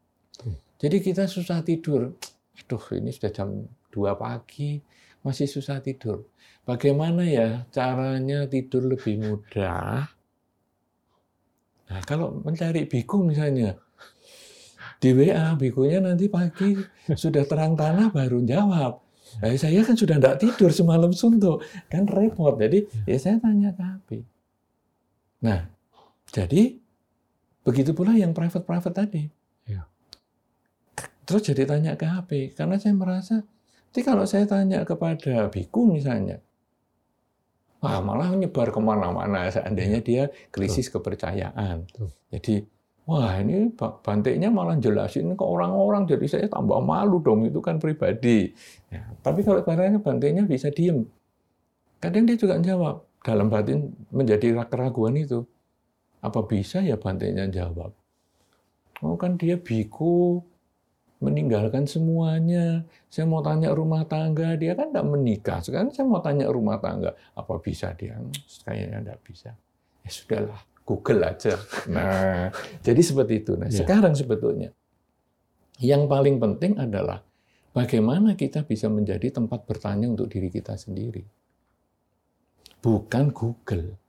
Jadi kita susah tidur. Aduh ini sudah jam 2 pagi, masih susah tidur. Bagaimana ya caranya tidur lebih mudah? Nah, kalau mencari biku misalnya, di WA bikunya nanti pagi sudah terang tanah baru jawab. Nah, saya kan sudah tidak tidur semalam suntuk, kan repot. Jadi ya saya tanya ke HP. Nah, jadi begitu pula yang private-private tadi. Ya. Terus jadi tanya ke HP, karena saya merasa, nanti kalau saya tanya kepada biku misalnya, Wah, malah nyebar ke mana-mana seandainya dia krisis kepercayaan. Betul. Jadi, wah ini ba- bantiknya malah jelasin ke orang-orang, jadi saya tambah malu dong, itu kan pribadi. Ya, tapi kalau barangnya bantiknya bisa diem. Kadang dia juga jawab, dalam batin menjadi keraguan itu. Apa bisa ya bantiknya jawab? Oh kan dia biku, meninggalkan semuanya. Saya mau tanya rumah tangga, dia kan tidak menikah. Sekarang saya mau tanya rumah tangga, apa bisa dia? Hmm, Kayaknya tidak bisa. Ya sudahlah, Google aja. Nah, jadi seperti itu. Nah, Ya. sekarang sebetulnya yang paling penting adalah bagaimana kita bisa menjadi tempat bertanya untuk diri kita sendiri. Bukan Google.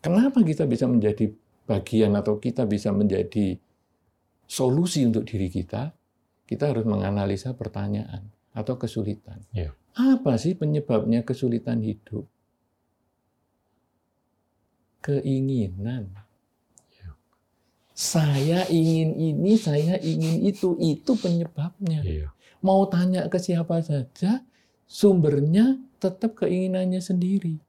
Kenapa kita bisa menjadi bagian atau kita bisa menjadi solusi untuk diri kita? Kita harus menganalisa pertanyaan atau kesulitan. Ya. Apa sih penyebabnya kesulitan hidup? Keinginan. Ya. Saya ingin ini, saya ingin itu, itu penyebabnya. Iya. Mau tanya ke siapa saja, sumbernya tetap keinginannya sendiri.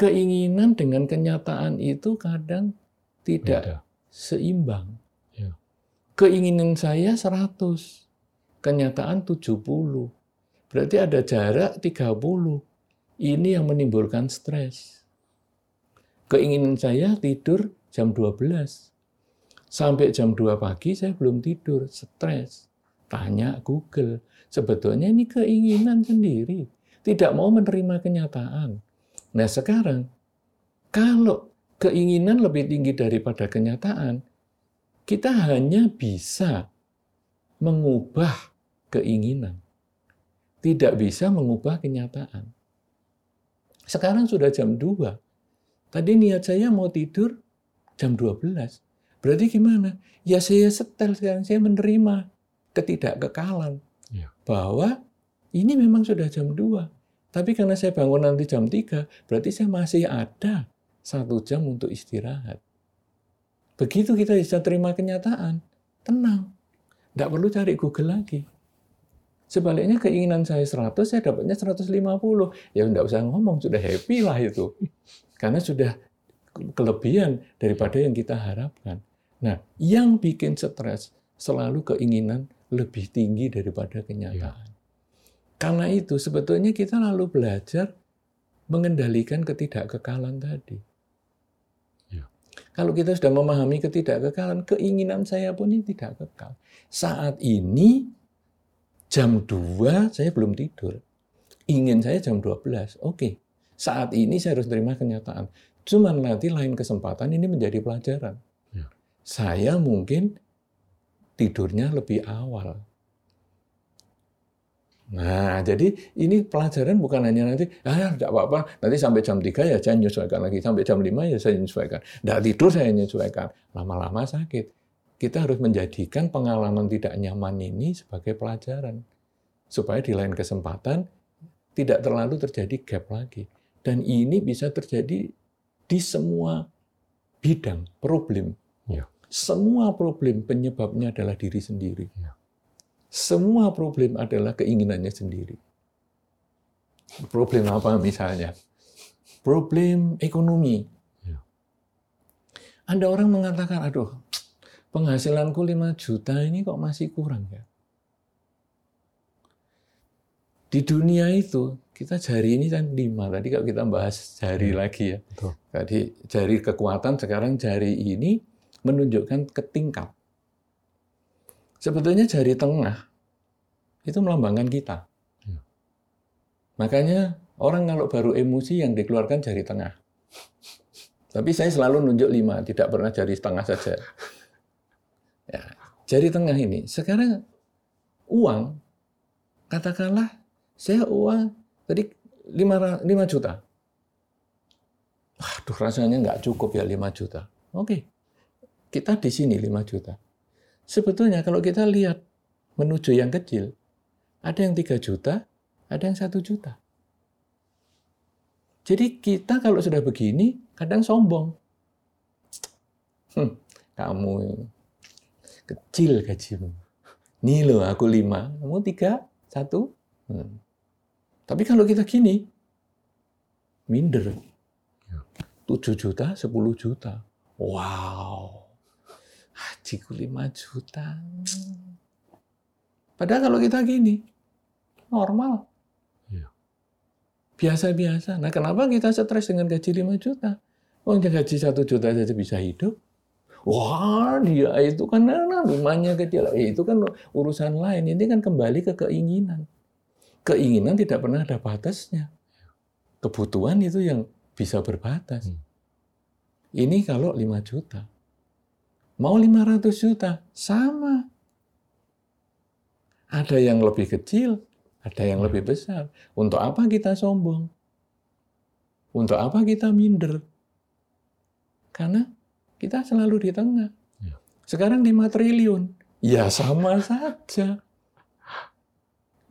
Keinginan dengan kenyataan itu kadang tidak Beda. seimbang. Ya. Keinginan saya 100, kenyataan 70. Berarti ada jarak 30. Ini yang menimbulkan stres. Keinginan saya tidur jam 12. Sampai jam 2 pagi saya belum tidur, stres. Tanya Google. Sebetulnya ini keinginan sendiri. Tidak mau menerima kenyataan. Nah sekarang, kalau keinginan lebih tinggi daripada kenyataan, kita hanya bisa mengubah keinginan. Tidak bisa mengubah kenyataan. Sekarang sudah jam 2. Tadi niat saya mau tidur jam 12. Berarti gimana? Ya saya setel sekarang, saya menerima ketidakkekalan. Ya. Bahwa ini memang sudah jam 2. Tapi karena saya bangun nanti jam 3, berarti saya masih ada satu jam untuk istirahat. Begitu kita bisa terima kenyataan, tenang. Tidak perlu cari Google lagi. Sebaliknya keinginan saya 100, saya dapatnya 150. Ya tidak usah ngomong, sudah happy lah itu. Karena sudah kelebihan daripada yang kita harapkan. Nah, yang bikin stres selalu keinginan lebih tinggi daripada kenyataan. Karena itu sebetulnya kita lalu belajar mengendalikan ketidakkekalan tadi. Ya. Kalau kita sudah memahami ketidakkekalan, keinginan saya pun ini tidak kekal. Saat ini jam 2 saya belum tidur. Ingin saya jam 12. Oke. Saat ini saya harus terima kenyataan. Cuman nanti lain kesempatan ini menjadi pelajaran. Ya. Saya mungkin tidurnya lebih awal. Nah, jadi ini pelajaran bukan hanya nanti, ah tidak apa-apa, nanti sampai jam 3 ya saya menyesuaikan lagi, sampai jam 5 ya saya menyesuaikan. Tidak tidur saya menyesuaikan. Lama-lama sakit. Kita harus menjadikan pengalaman tidak nyaman ini sebagai pelajaran. Supaya di lain kesempatan tidak terlalu terjadi gap lagi. Dan ini bisa terjadi di semua bidang, problem. Ya. Semua problem penyebabnya adalah diri sendiri. Ya. Semua problem adalah keinginannya sendiri. Problem apa misalnya? Problem ekonomi. Ya. Ada orang mengatakan, aduh, penghasilanku 5 juta ini kok masih kurang ya? Di dunia itu, kita jari ini kan lima. Tadi kalau kita bahas jari Ya. lagi ya. Betul. Tadi jari kekuatan, sekarang jari ini menunjukkan ke tingkat. Sebetulnya jari tengah itu melambangkan kita. Ya. Makanya orang kalau baru emosi yang dikeluarkan jari tengah. Tapi saya selalu nunjuk lima, tidak pernah jari setengah saja. Ya, jari tengah ini sekarang uang, katakanlah saya uang tadi 5, 5 juta. Aduh rasanya nggak cukup ya 5 juta. Oke, kita di sini 5 juta. Sebetulnya kalau kita lihat menuju yang kecil, ada yang 3 juta, ada yang 1 juta. Jadi kita kalau sudah begini, kadang sombong. Hmm, kamu kecil gajimu. Nih loh, aku 5, kamu 3, 1. Hmm. Tapi kalau kita gini, minder. 7 juta, 10 juta. Wow. Hajiku 5 juta. Padahal kalau kita gini, normal. Iya. Biasa-biasa. Nah, kenapa kita stres dengan gaji 5 juta? Oh, dia gaji 1 juta saja bisa hidup. Wah, dia itu kan nah, rumahnya kecil. Eh, itu kan urusan lain. Ini kan kembali ke keinginan. Keinginan tidak pernah ada batasnya. Kebutuhan itu yang bisa berbatas. Hmm. Ini kalau 5 juta. Mau 500 juta, sama. Ada yang lebih kecil, ada yang Ya. lebih besar. Untuk apa kita sombong? Untuk apa kita minder? Karena kita selalu di tengah. Ya. Sekarang 5 triliun. Ya sama saja.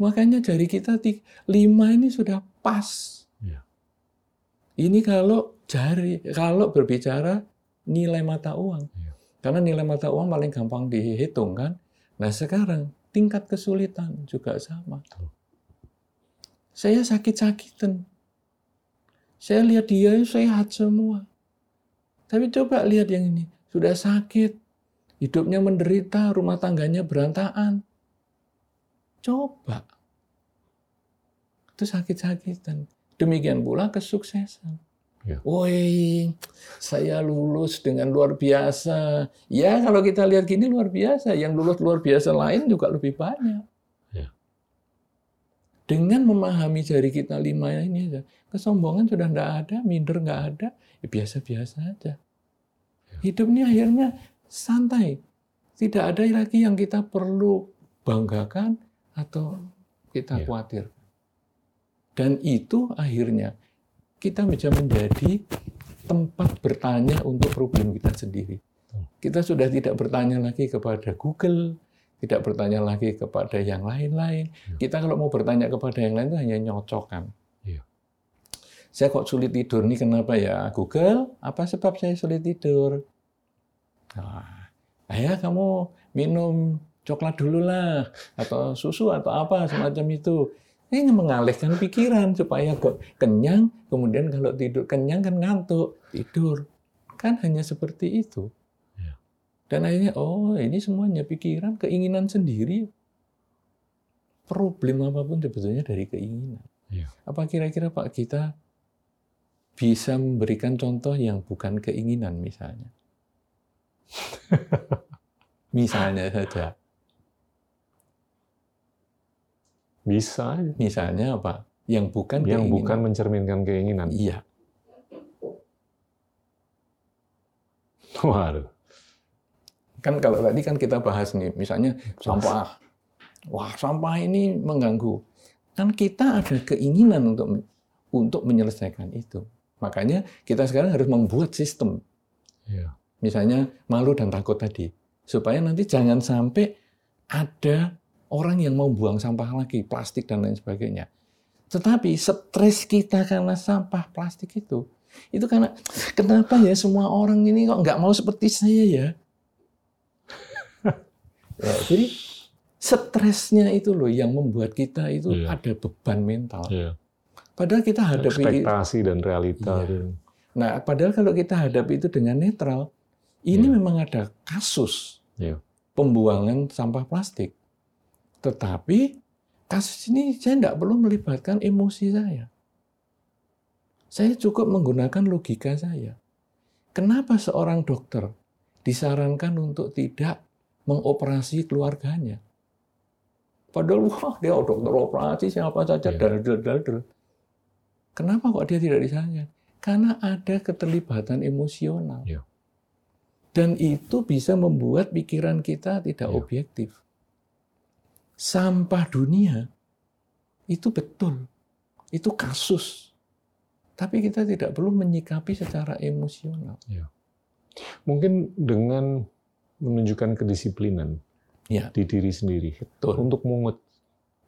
Makanya jari kita 5 ini sudah pas. Ya. Ini kalau jari, kalau berbicara nilai mata uang. Karena nilai mata uang paling gampang dihitung kan. Nah sekarang tingkat kesulitan juga sama. Saya sakit-sakitan. Saya lihat dia sehat semua. Tapi coba lihat yang ini. Sudah sakit. Hidupnya menderita, rumah tangganya berantakan. Coba. Itu sakit-sakitan. Demikian pula kesuksesan. Ya. Woi, saya lulus dengan luar biasa. Ya, kalau kita lihat gini luar biasa. Yang lulus luar biasa lain juga lebih banyak. Ya. Dengan memahami jari kita lima ini aja, kesombongan sudah tidak ada, minder nggak ada, ya biasa-biasa aja. Ya. Hidup ini akhirnya santai. Tidak ada lagi yang kita perlu banggakan atau kita Ya. khawatir. Dan itu akhirnya kita bisa menjadi tempat bertanya untuk problem kita sendiri. Kita sudah tidak bertanya lagi kepada Google, tidak bertanya lagi kepada yang lain-lain. Ya. Kita kalau mau bertanya kepada yang lain itu hanya nyocokkan. Iya. Saya kok sulit tidur nih kenapa ya? Google, apa sebab saya sulit tidur? Nah, ayah kamu minum coklat dulu lah, atau susu atau apa semacam itu. Ini mengalihkan pikiran supaya kok kenyang, kemudian kalau tidur kenyang kan ngantuk, tidur. Kan hanya seperti itu. Ya. Dan akhirnya, oh ini semuanya pikiran, keinginan sendiri. Problem apa pun sebetulnya dari keinginan. Ya. Apa kira-kira Pak kita bisa memberikan contoh yang bukan keinginan misalnya? misalnya saja. Bisa. Misalnya apa? Yang bukan Yang keinginan. bukan mencerminkan keinginan. Iya. Waduh. Kan kalau tadi kan kita bahas nih, misalnya sampah. Wah, sampah ini mengganggu. Kan kita ada keinginan untuk untuk menyelesaikan itu. Makanya kita sekarang harus membuat sistem. Ya. Misalnya malu dan takut tadi. Supaya nanti jangan sampai ada orang yang mau buang sampah lagi, plastik dan lain sebagainya. Tetapi stres kita karena sampah plastik itu, itu karena kenapa ya semua orang ini kok nggak mau seperti saya ya? ya jadi stresnya itu loh yang membuat kita itu Iya. ada beban mental. Iya. Padahal kita hadapi Ekspektasi dan realita. Iya. Nah, padahal kalau kita hadapi itu dengan netral, ini Iya. memang ada kasus Iya. pembuangan sampah plastik. Tetapi kasus ini saya tidak perlu melibatkan emosi saya. Saya cukup menggunakan logika saya. Kenapa seorang dokter disarankan untuk tidak mengoperasi keluarganya? Padahal wah dia dokter operasi siapa saja Iya. dal dal dal dal. Kenapa kok dia tidak disarankan? Karena ada keterlibatan emosional. Iya. Dan itu bisa membuat pikiran kita tidak Iya. objektif. Sampah dunia itu betul. Itu kasus. Tapi kita tidak perlu menyikapi secara emosional. Mungkin dengan menunjukkan kedisiplinan Iya. di diri sendiri Betul. untuk mungut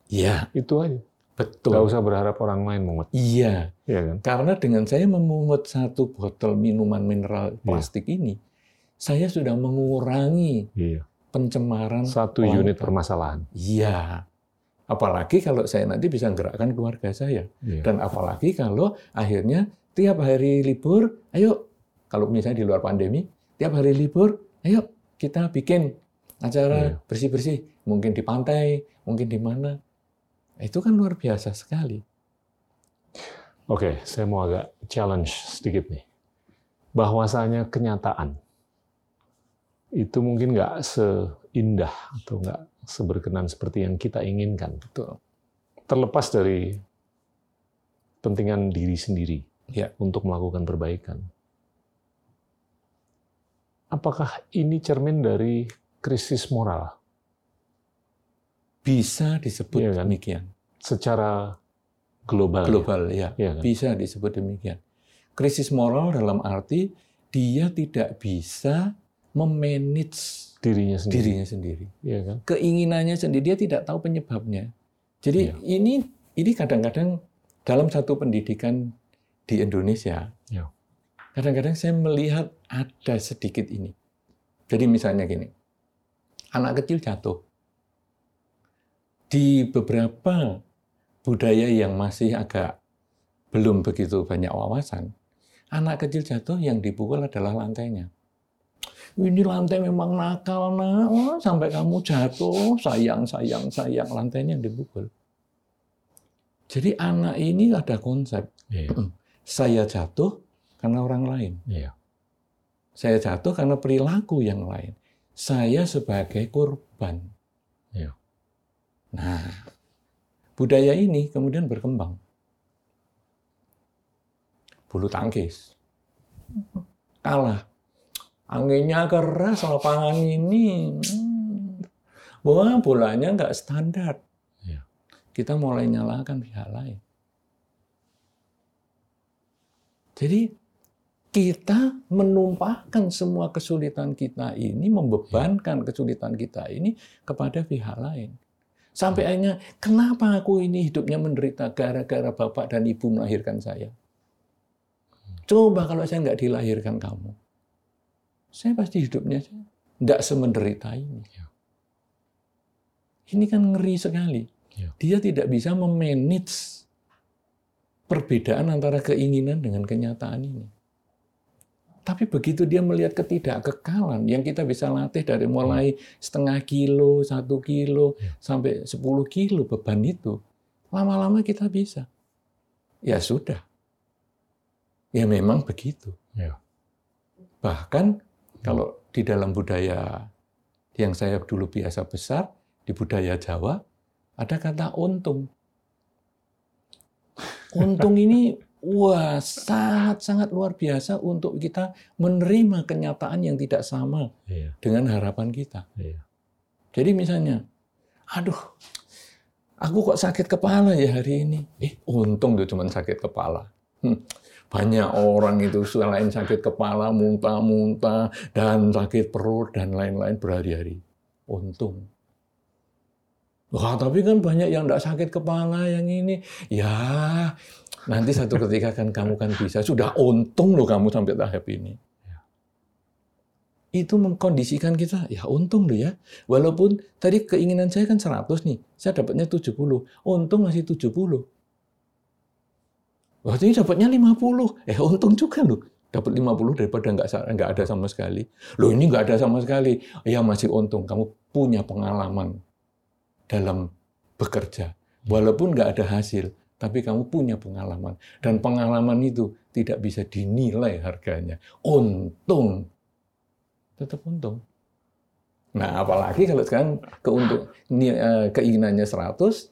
Iya, itu aja. betul. Nggak usah berharap orang lain mungut, Iya, ya kan? karena dengan saya memungut satu botol minuman mineral Iya. plastik ini, saya sudah mengurangi Iya. Pencemaran Satu lautan. unit permasalahan. Iya. Apalagi kalau saya nanti bisa gerakkan keluarga saya. Iya. Dan apalagi kalau akhirnya tiap hari libur, ayo kalau misalnya di luar pandemi, tiap hari libur, ayo kita bikin acara Iya. bersih-bersih, mungkin di pantai, mungkin di mana. Itu kan luar biasa sekali. Oke, saya mau agak challenge sedikit nih. Bahwasanya kenyataan itu mungkin nggak seindah atau nggak seberkenan seperti yang kita inginkan. Betul. Terlepas dari pentingan diri sendiri Ya. untuk melakukan perbaikan. Apakah ini cermin dari krisis moral Bisa disebut Iya kan? demikian. secara global? ya? Global ya. Iya kan? Bisa disebut demikian. Krisis moral dalam arti dia tidak bisa memanage Dirinya sendiri. dirinya sendiri. Iya kan? keinginannya sendiri dia tidak tahu penyebabnya. Jadi Iya. ini ini kadang-kadang dalam satu pendidikan di Indonesia, Iya. kadang-kadang saya melihat ada sedikit ini. Jadi misalnya gini, anak kecil jatuh di beberapa budaya yang masih agak belum begitu banyak wawasan, anak kecil jatuh yang dipukul adalah lantainya. Ini lantai memang nakal, nak. Oh, sampai kamu jatuh, sayang, sayang, sayang. Lantainya yang dipukul. Jadi anak ini ada konsep, Iya. saya jatuh karena orang lain. Iya. Saya jatuh karena perilaku yang lain. Saya sebagai korban. Iya. Nah, budaya ini kemudian berkembang. Bulu tangkis. Kalah. Anginnya keras, lapangan ini. hmm, Wah, bolanya nggak standar. Iya. Kita mulai nyalakan pihak lain. Jadi kita menumpahkan semua kesulitan kita ini, membebankan kesulitan kita ini kepada pihak lain. Sampai akhirnya, kenapa aku ini hidupnya menderita gara-gara bapak dan ibu melahirkan saya? Coba kalau saya nggak dilahirkan kamu, saya pasti hidupnya nggak semenderita ini. Ini kan ngeri sekali. Ya. Dia tidak bisa memanage perbedaan antara keinginan dengan kenyataan ini. Tapi begitu dia melihat ketidakkekalan yang kita bisa latih dari mulai setengah kilo, satu kilo, Ya. sampai 10 kilo beban itu, lama-lama kita bisa. Ya sudah. Ya memang begitu. Ya. Bahkan kalau di dalam budaya yang saya dulu biasa besar, di budaya Jawa, ada kata untung. Untung ini wah sangat-sangat luar biasa untuk kita menerima kenyataan yang tidak sama Iya. dengan harapan kita. Iya. Jadi misalnya, aduh, aku kok sakit kepala ya hari ini. Eh, untung tuh cuma sakit kepala. Hmm, banyak orang itu selain sakit kepala, muntah-muntah, dan sakit perut, dan lain-lain berhari-hari. Untung. Wah, tapi kan banyak yang tidak sakit kepala yang ini. Ya, nanti satu ketika kan kamu kan bisa. Sudah untung loh kamu sampai tahap ini. Itu mengkondisikan kita, ya untung loh ya. Walaupun tadi keinginan saya kan 100 nih, saya dapatnya 70. Untung masih 70. Waktu ini dapatnya 50. Eh, untung juga loh. Dapat 50 daripada nggak, nggak ada sama sekali. Loh ini nggak ada sama sekali. Ya masih untung, kamu punya pengalaman dalam bekerja. Walaupun nggak ada hasil, tapi kamu punya pengalaman. Dan pengalaman itu tidak bisa dinilai harganya. Untung. Tetap untung. Nah, apalagi kalau sekarang keuntung, eh, keinginannya 100,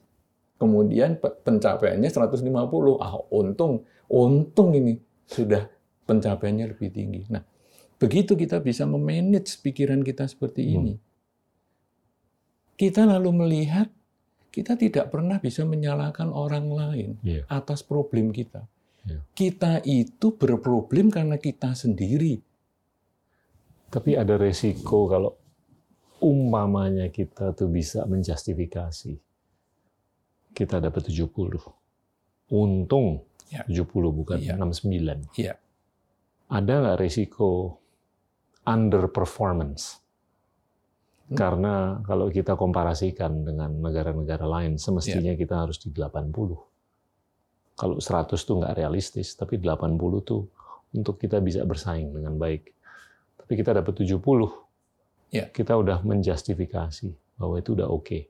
kemudian pencapaiannya 150. Ah, untung. Untung ini sudah pencapaiannya lebih tinggi. Nah, begitu kita bisa memanage pikiran kita seperti ini, hmm kita lalu melihat kita tidak pernah bisa menyalahkan orang lain yeah. atas problem kita. Yeah. Kita itu berproblem karena kita sendiri. Tapi ada resiko kalau umpamanya kita tuh bisa menjustifikasi. Kita dapat 70. Untung yeah. 70 bukan yeah. 69. Yeah. Ada nggak resiko underperformance? Hmm. Karena kalau kita komparasikan dengan negara-negara lain, semestinya yeah. kita harus di 80. Kalau 100 tuh nggak realistis, tapi 80 tuh untuk kita bisa bersaing dengan baik. Tapi kita dapat 70, yeah. kita udah menjustifikasi bahwa itu udah oke. Okay.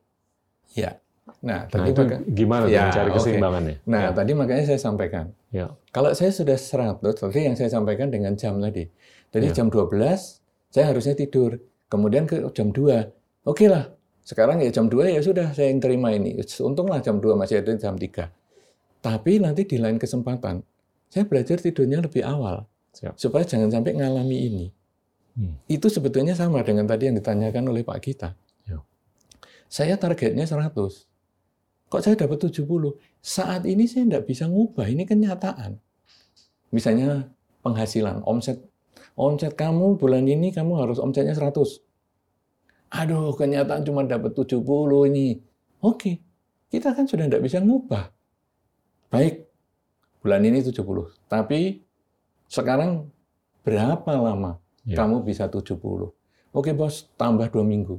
Ya. Nah, nah tadi itu maka, gimana ya, mencari keseimbangannya? Okay. Nah, ya. tadi makanya saya sampaikan. Ya. Kalau saya sudah 100, tadi yang saya sampaikan dengan jam tadi. Jadi ya. jam 12, saya harusnya tidur Kemudian ke jam 2. Oke okay lah, sekarang ya jam 2 ya sudah saya yang terima ini. Untunglah jam 2 masih ada jam 3. Tapi nanti di lain kesempatan, saya belajar tidurnya lebih awal. Siap. Supaya jangan sampai ngalami ini. Hmm. Itu sebetulnya sama dengan tadi yang ditanyakan oleh Pak Gita. Ya. Saya targetnya 100. Kok saya dapat 70? Saat ini saya tidak bisa ngubah, ini kenyataan. Misalnya penghasilan, omset omset kamu bulan ini kamu harus omsetnya 100. Aduh, kenyataan cuma dapat 70 ini. Oke, kita kan sudah tidak bisa ngubah. Baik, bulan ini 70. Tapi sekarang berapa lama ya. kamu bisa 70? Oke bos, tambah dua minggu.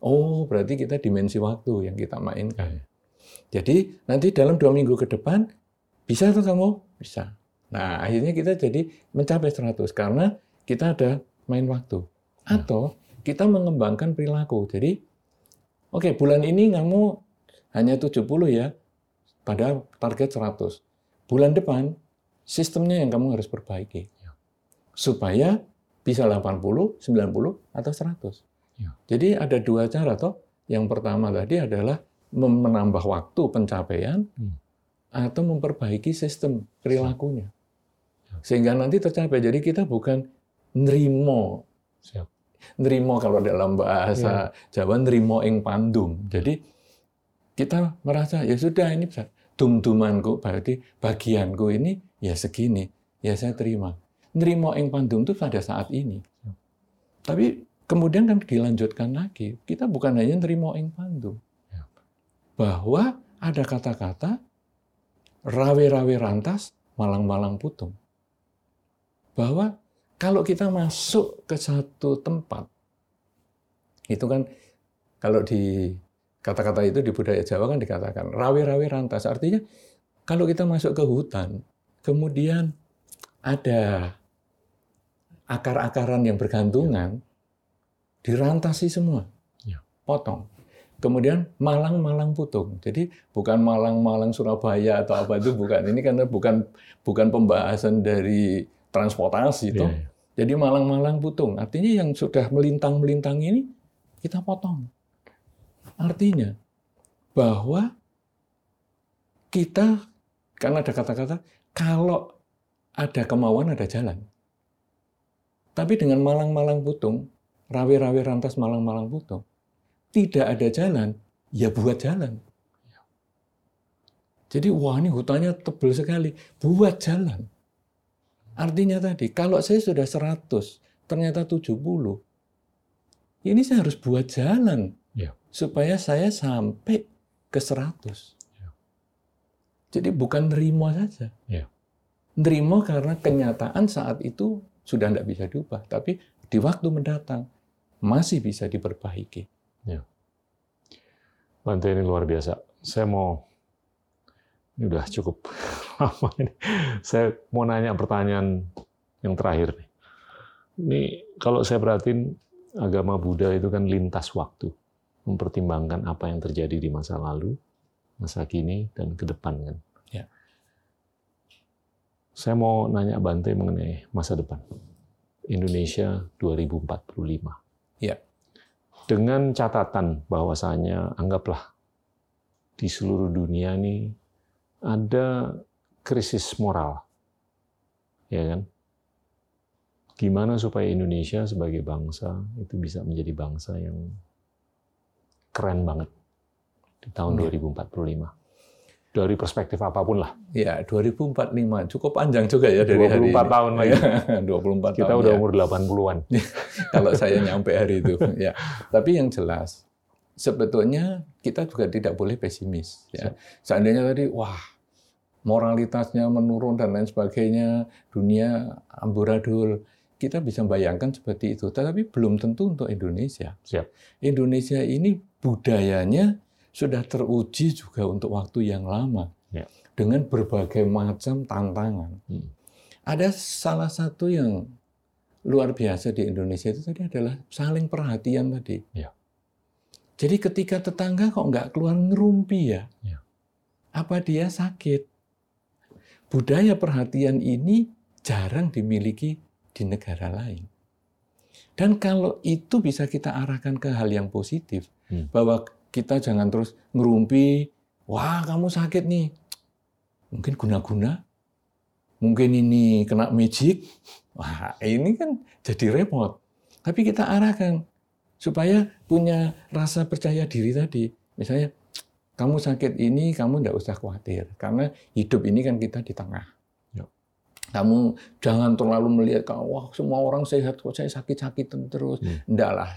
Oh, berarti kita dimensi waktu yang kita mainkan. Ya. Jadi nanti dalam dua minggu ke depan, bisa tuh kamu? Bisa. Nah, akhirnya kita jadi mencapai 100 karena kita ada main waktu. Hmm. Atau kita mengembangkan perilaku. Jadi, oke okay, bulan ini kamu hanya 70 ya, pada target 100. Bulan depan, sistemnya yang kamu harus perbaiki. Ya. Supaya bisa 80, 90, atau 100. Ya. Jadi ada dua cara toh. Yang pertama tadi adalah menambah waktu pencapaian hmm. atau memperbaiki sistem perilakunya. Ya. Sehingga nanti tercapai. Jadi kita bukan nerimo. Siap. Nerimo kalau dalam bahasa ya. Jawa nerimo ing pandum. Jadi kita merasa ya sudah ini dum-dumanku berarti bagianku ini ya segini. Ya saya terima. Nerimo ing pandum itu pada saat ini. Tapi kemudian kan dilanjutkan lagi. Kita bukan hanya nerimo ing pandum. Bahwa ada kata-kata rawe-rawe rantas, malang-malang putung. Bahwa kalau kita masuk ke satu tempat, itu kan kalau di kata-kata itu di budaya Jawa kan dikatakan rawe-rawe rantas. Artinya kalau kita masuk ke hutan, kemudian ada akar-akaran yang bergantungan, dirantasi semua, ya. potong. Kemudian malang-malang putung. Jadi bukan malang-malang Surabaya atau apa itu bukan. Ini karena bukan bukan pembahasan dari transportasi itu. Yeah. Iya. Jadi malang-malang putung. Artinya yang sudah melintang-melintang ini kita potong. Artinya bahwa kita karena ada kata-kata kalau ada kemauan ada jalan. Tapi dengan malang-malang putung, rawe-rawe rantas malang-malang putung, tidak ada jalan, ya buat jalan. Jadi wah ini hutannya tebal sekali, buat jalan. Artinya tadi, kalau saya sudah 100, ternyata 70, ini saya harus buat jalan Ya. supaya saya sampai ke 100. Ya. Jadi bukan nerimo saja. Ya. Nerimo karena kenyataan saat itu sudah tidak bisa diubah, tapi di waktu mendatang masih bisa diperbaiki. Bante ini luar biasa. Saya mau ini udah cukup lama ini. Saya mau nanya pertanyaan yang terakhir nih. Ini kalau saya perhatiin agama Buddha itu kan lintas waktu, mempertimbangkan apa yang terjadi di masa lalu, masa kini dan ke depan kan. Ya. Saya mau nanya Bante mengenai masa depan. Indonesia 2045. Dengan catatan bahwasanya anggaplah di seluruh dunia ini ada krisis moral. Ya kan? Gimana supaya Indonesia sebagai bangsa itu bisa menjadi bangsa yang keren banget di tahun Ya. 2045. Dari perspektif apa pun lah. Ya, 2045 cukup panjang juga ya dari hari 24 tahun lagi. Ya, 24 Kita tahun. udah ya. umur 80-an. kalau saya nyampe hari itu. Ya, tapi yang jelas sebetulnya kita juga tidak boleh pesimis. Ya, seandainya tadi wah moralitasnya menurun dan lain sebagainya, dunia amburadul, kita bisa bayangkan seperti itu. Tetapi belum tentu untuk Indonesia. Siap. Indonesia ini budayanya sudah teruji juga untuk waktu yang lama Ya. dengan berbagai macam tantangan. Hmm. Ada salah satu yang luar biasa di Indonesia itu tadi adalah saling perhatian tadi. Ya. Jadi ketika tetangga kok nggak keluar ngerumpi ya, Ya. apa dia sakit? Budaya perhatian ini jarang dimiliki di negara lain. Dan kalau itu bisa kita arahkan ke hal yang positif, Hmm. bahwa kita jangan terus ngerumpi, wah kamu sakit nih, mungkin guna-guna, mungkin ini kena magic, wah ini kan jadi repot. Tapi kita arahkan supaya punya rasa percaya diri tadi. Misalnya, kamu sakit ini, kamu tidak usah khawatir, karena hidup ini kan kita di tengah. Ya. Kamu jangan terlalu melihat, wah semua orang sehat, kok saya sakit-sakitan terus. Hmm. Enggak lah.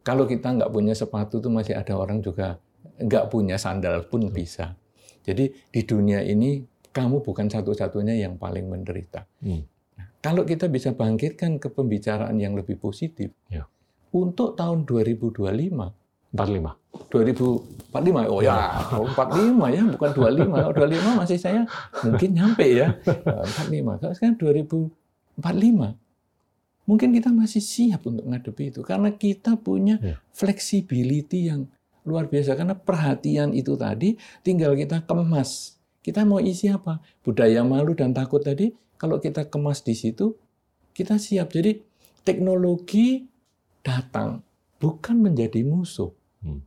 Kalau kita nggak punya sepatu tuh masih ada orang juga nggak punya sandal pun bisa. Jadi di dunia ini kamu bukan satu-satunya yang paling menderita. Hmm. Nah, kalau kita bisa bangkitkan ke pembicaraan yang lebih positif, Ya. untuk tahun 2025, 45. 2045, oh ya, oh, 45 ya, bukan 25. Kalau 25 masih saya mungkin nyampe ya, 45. Kalau sekarang 2045, mungkin kita masih siap untuk ngadepi itu. Karena kita punya Ya. flexibility yang luar biasa. Karena perhatian itu tadi tinggal kita kemas. Kita mau isi apa? Budaya malu dan takut tadi, kalau kita kemas di situ, kita siap. Jadi teknologi datang bukan menjadi musuh. Hmm.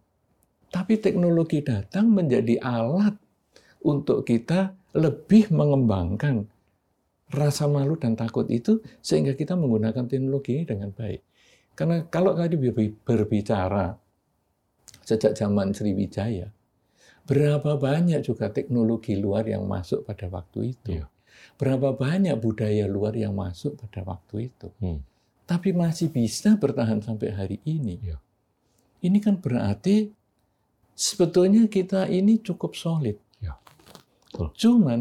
Tapi teknologi datang menjadi alat untuk kita lebih mengembangkan rasa malu dan takut itu sehingga kita menggunakan teknologi ini dengan baik. Karena kalau tadi berbi- berbicara sejak zaman Sriwijaya, berapa banyak juga teknologi luar yang masuk pada waktu itu. Iya. Berapa banyak budaya luar yang masuk pada waktu itu. Hmm. Tapi masih bisa bertahan sampai hari ini. Iya. Ini kan berarti sebetulnya kita ini cukup solid. Iya. Betul. Cuman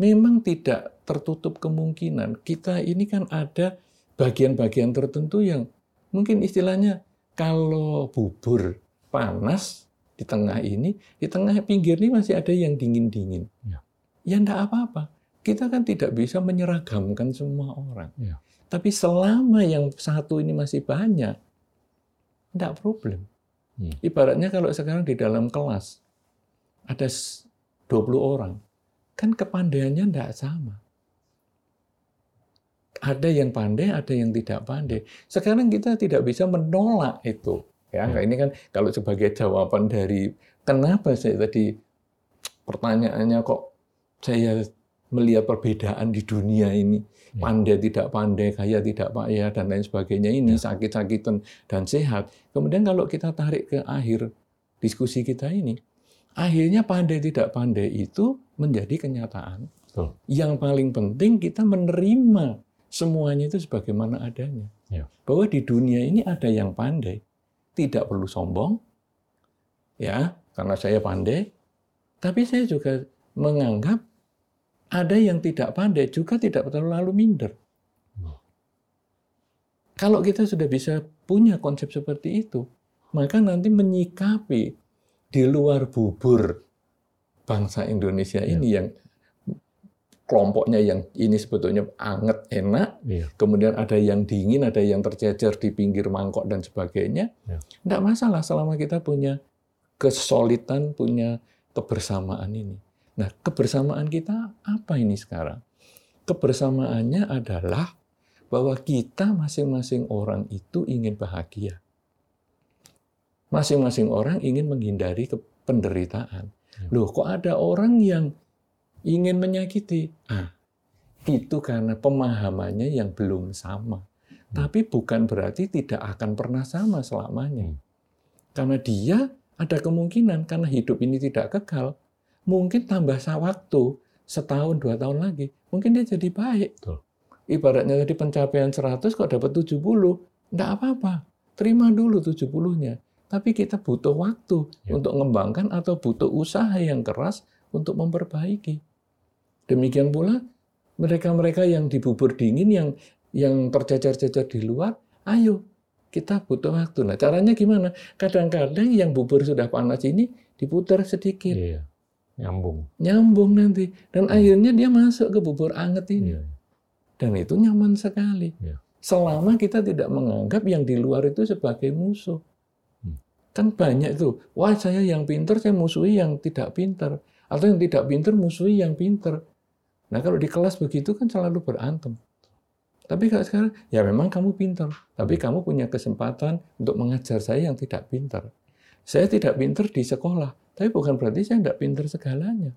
memang tidak tertutup kemungkinan kita ini kan ada bagian-bagian tertentu yang mungkin istilahnya kalau bubur panas di tengah ini, di tengah pinggir ini masih ada yang dingin-dingin. Iya. Ya enggak apa-apa. Kita kan tidak bisa menyeragamkan semua orang. Iya. Tapi selama yang satu ini masih banyak, enggak problem. Hmm. Ibaratnya kalau sekarang di dalam kelas ada s- 20 orang, kan kepandaiannya enggak sama. Ada yang pandai, ada yang tidak pandai. Sekarang kita tidak bisa menolak itu. Ya, Ya. ini kan kalau sebagai jawaban dari kenapa saya tadi pertanyaannya kok saya melihat perbedaan di dunia ini Ya. pandai tidak pandai, kaya tidak kaya dan lain sebagainya ini Ya. sakit-sakitan dan sehat. Kemudian kalau kita tarik ke akhir diskusi kita ini, akhirnya pandai tidak pandai itu menjadi kenyataan. Betul. Yang paling penting kita menerima semuanya itu sebagaimana adanya. Ya. Bahwa di dunia ini ada yang pandai. tidak perlu sombong, ya, karena saya pandai, tapi saya juga menganggap ada yang tidak pandai juga tidak terlalu minder. Kalau kita sudah bisa punya konsep seperti itu, maka nanti menyikapi di luar bubur bangsa Indonesia ini ya. yang kelompoknya yang ini sebetulnya anget enak, ya. kemudian ada yang dingin, ada yang tercecer di pinggir mangkok dan sebagainya, ya. tidak masalah selama kita punya kesolidan, punya kebersamaan ini. Nah, kebersamaan kita apa ini sekarang? Kebersamaannya adalah bahwa kita masing-masing orang itu ingin bahagia. Masing-masing orang ingin menghindari penderitaan. Ya. Loh, kok ada orang yang ingin menyakiti? Ah, itu karena pemahamannya yang belum sama. Hmm. Tapi bukan berarti tidak akan pernah sama selamanya. Hmm. Karena dia ada kemungkinan karena hidup ini tidak kekal, mungkin tambah waktu setahun dua tahun lagi, mungkin dia jadi baik. Betul ibaratnya tadi pencapaian 100 kok dapat 70, enggak apa-apa. Terima dulu 70-nya. Tapi kita butuh waktu ya. untuk mengembangkan atau butuh usaha yang keras untuk memperbaiki. Demikian pula mereka-mereka yang di bubur dingin yang yang tercecer-cecer di luar, ayo kita butuh waktu. Nah, caranya gimana? Kadang-kadang yang bubur sudah panas ini diputar sedikit. Iya, nyambung. Nyambung nanti. Dan hmm. akhirnya dia masuk ke bubur anget ini. Iya. Dan itu nyaman sekali. Ya. Selama kita tidak menganggap yang di luar itu sebagai musuh. Hmm. Kan banyak itu. Wah saya yang pinter, saya musuhi yang tidak pinter. Atau yang tidak pinter, musuhi yang pinter. Nah kalau di kelas begitu kan selalu berantem. Tapi kalau sekarang, ya memang kamu pinter. Tapi kamu punya kesempatan untuk mengajar saya yang tidak pinter. Saya tidak pinter di sekolah. Tapi bukan berarti saya tidak pinter segalanya.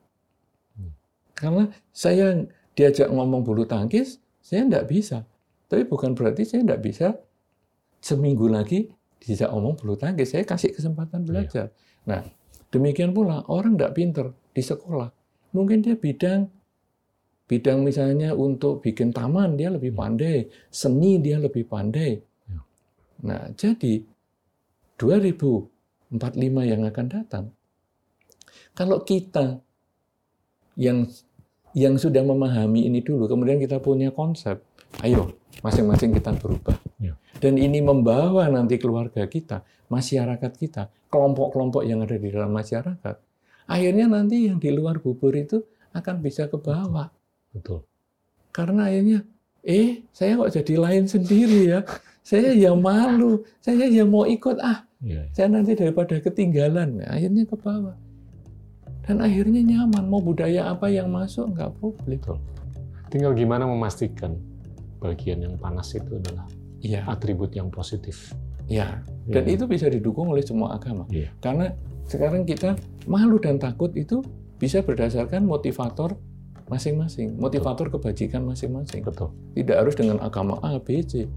Hmm. Karena saya diajak ngomong bulu tangkis, saya tidak bisa. Tapi bukan berarti saya tidak bisa seminggu lagi bisa omong bulu tangkis. Saya kasih kesempatan iya. belajar. Nah, demikian pula orang tidak pinter di sekolah. Mungkin dia bidang bidang misalnya untuk bikin taman dia lebih iya. pandai, seni dia lebih pandai. Iya. Nah, jadi 2045 yang akan datang, kalau kita yang yang sudah memahami ini dulu, kemudian kita punya konsep, ayo masing-masing kita berubah. Ya. Dan ini membawa nanti keluarga kita, masyarakat kita, kelompok-kelompok yang ada di dalam masyarakat. Akhirnya nanti yang di luar bubur itu akan bisa ke bawah. Betul. Karena akhirnya, eh saya kok jadi lain sendiri ya. Saya ya malu, saya ya mau ikut ah. Ya, ya. Saya nanti daripada ketinggalan, akhirnya ke bawah. Dan akhirnya nyaman, mau budaya apa yang masuk nggak problem. Tinggal gimana memastikan bagian yang panas itu adalah ya. atribut yang positif. Ya, dan ya. itu bisa didukung oleh semua agama. Ya. Karena sekarang kita malu dan takut itu bisa berdasarkan motivator masing-masing, motivator Betul. kebajikan masing-masing. Betul. Tidak harus dengan agama A, B, C.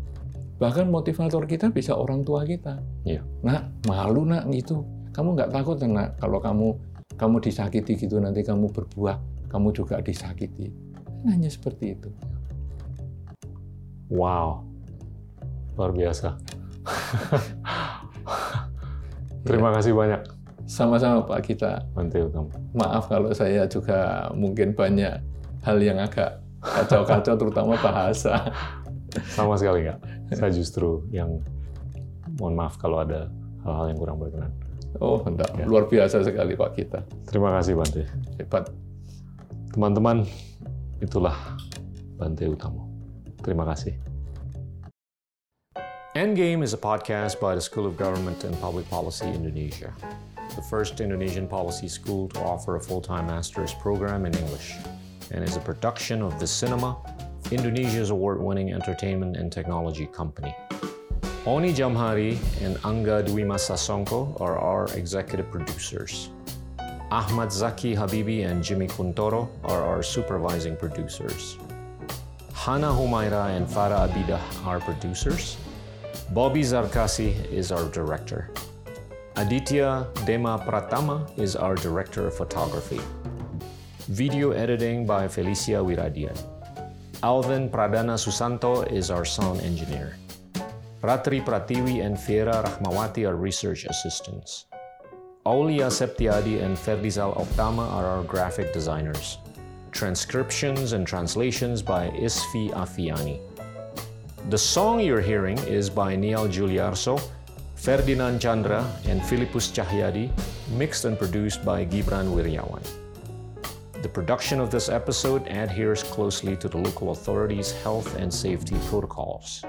Bahkan motivator kita bisa orang tua kita. Ya. Nak, malu nak gitu. Kamu nggak takut nak kalau kamu kamu disakiti gitu nanti kamu berbuah kamu juga disakiti hanya seperti itu wow luar biasa terima kasih banyak sama-sama Pak kita Mantap, maaf kalau saya juga mungkin banyak hal yang agak kacau-kacau terutama bahasa sama sekali nggak saya justru yang mohon maaf kalau ada hal-hal yang kurang berkenan Oh, enggak. Ya. Luar biasa sekali Pak kita. Terima kasih Bante. Hebat. Teman-teman, itulah Bante Utamo. Terima kasih. Endgame is a podcast by the School of Government and Public Policy Indonesia, the first Indonesian policy school to offer a full-time master's program in English, and is a production of The Cinema, Indonesia's award-winning entertainment and technology company. Oni Jamhari and Anga Dwima Sasongko are our executive producers. Ahmad Zaki Habibi and Jimmy Kuntoro are our supervising producers. Hana Humaira and Farah Abidah are producers. Bobby Zarkasi is our director. Aditya Dema Pratama is our director of photography. Video editing by Felicia Wiradian. Alvin Pradana Susanto is our sound engineer. Ratri Pratiwi and Fiera Rahmawati are research assistants. Aulia Septiadi and Ferdizal Optama are our graphic designers. Transcriptions and translations by Isfi Afiani. The song you're hearing is by Niall Giuliarso, Ferdinand Chandra, and Philippus Cahyadi, mixed and produced by Gibran Wiryawan. The production of this episode adheres closely to the local authorities' health and safety protocols.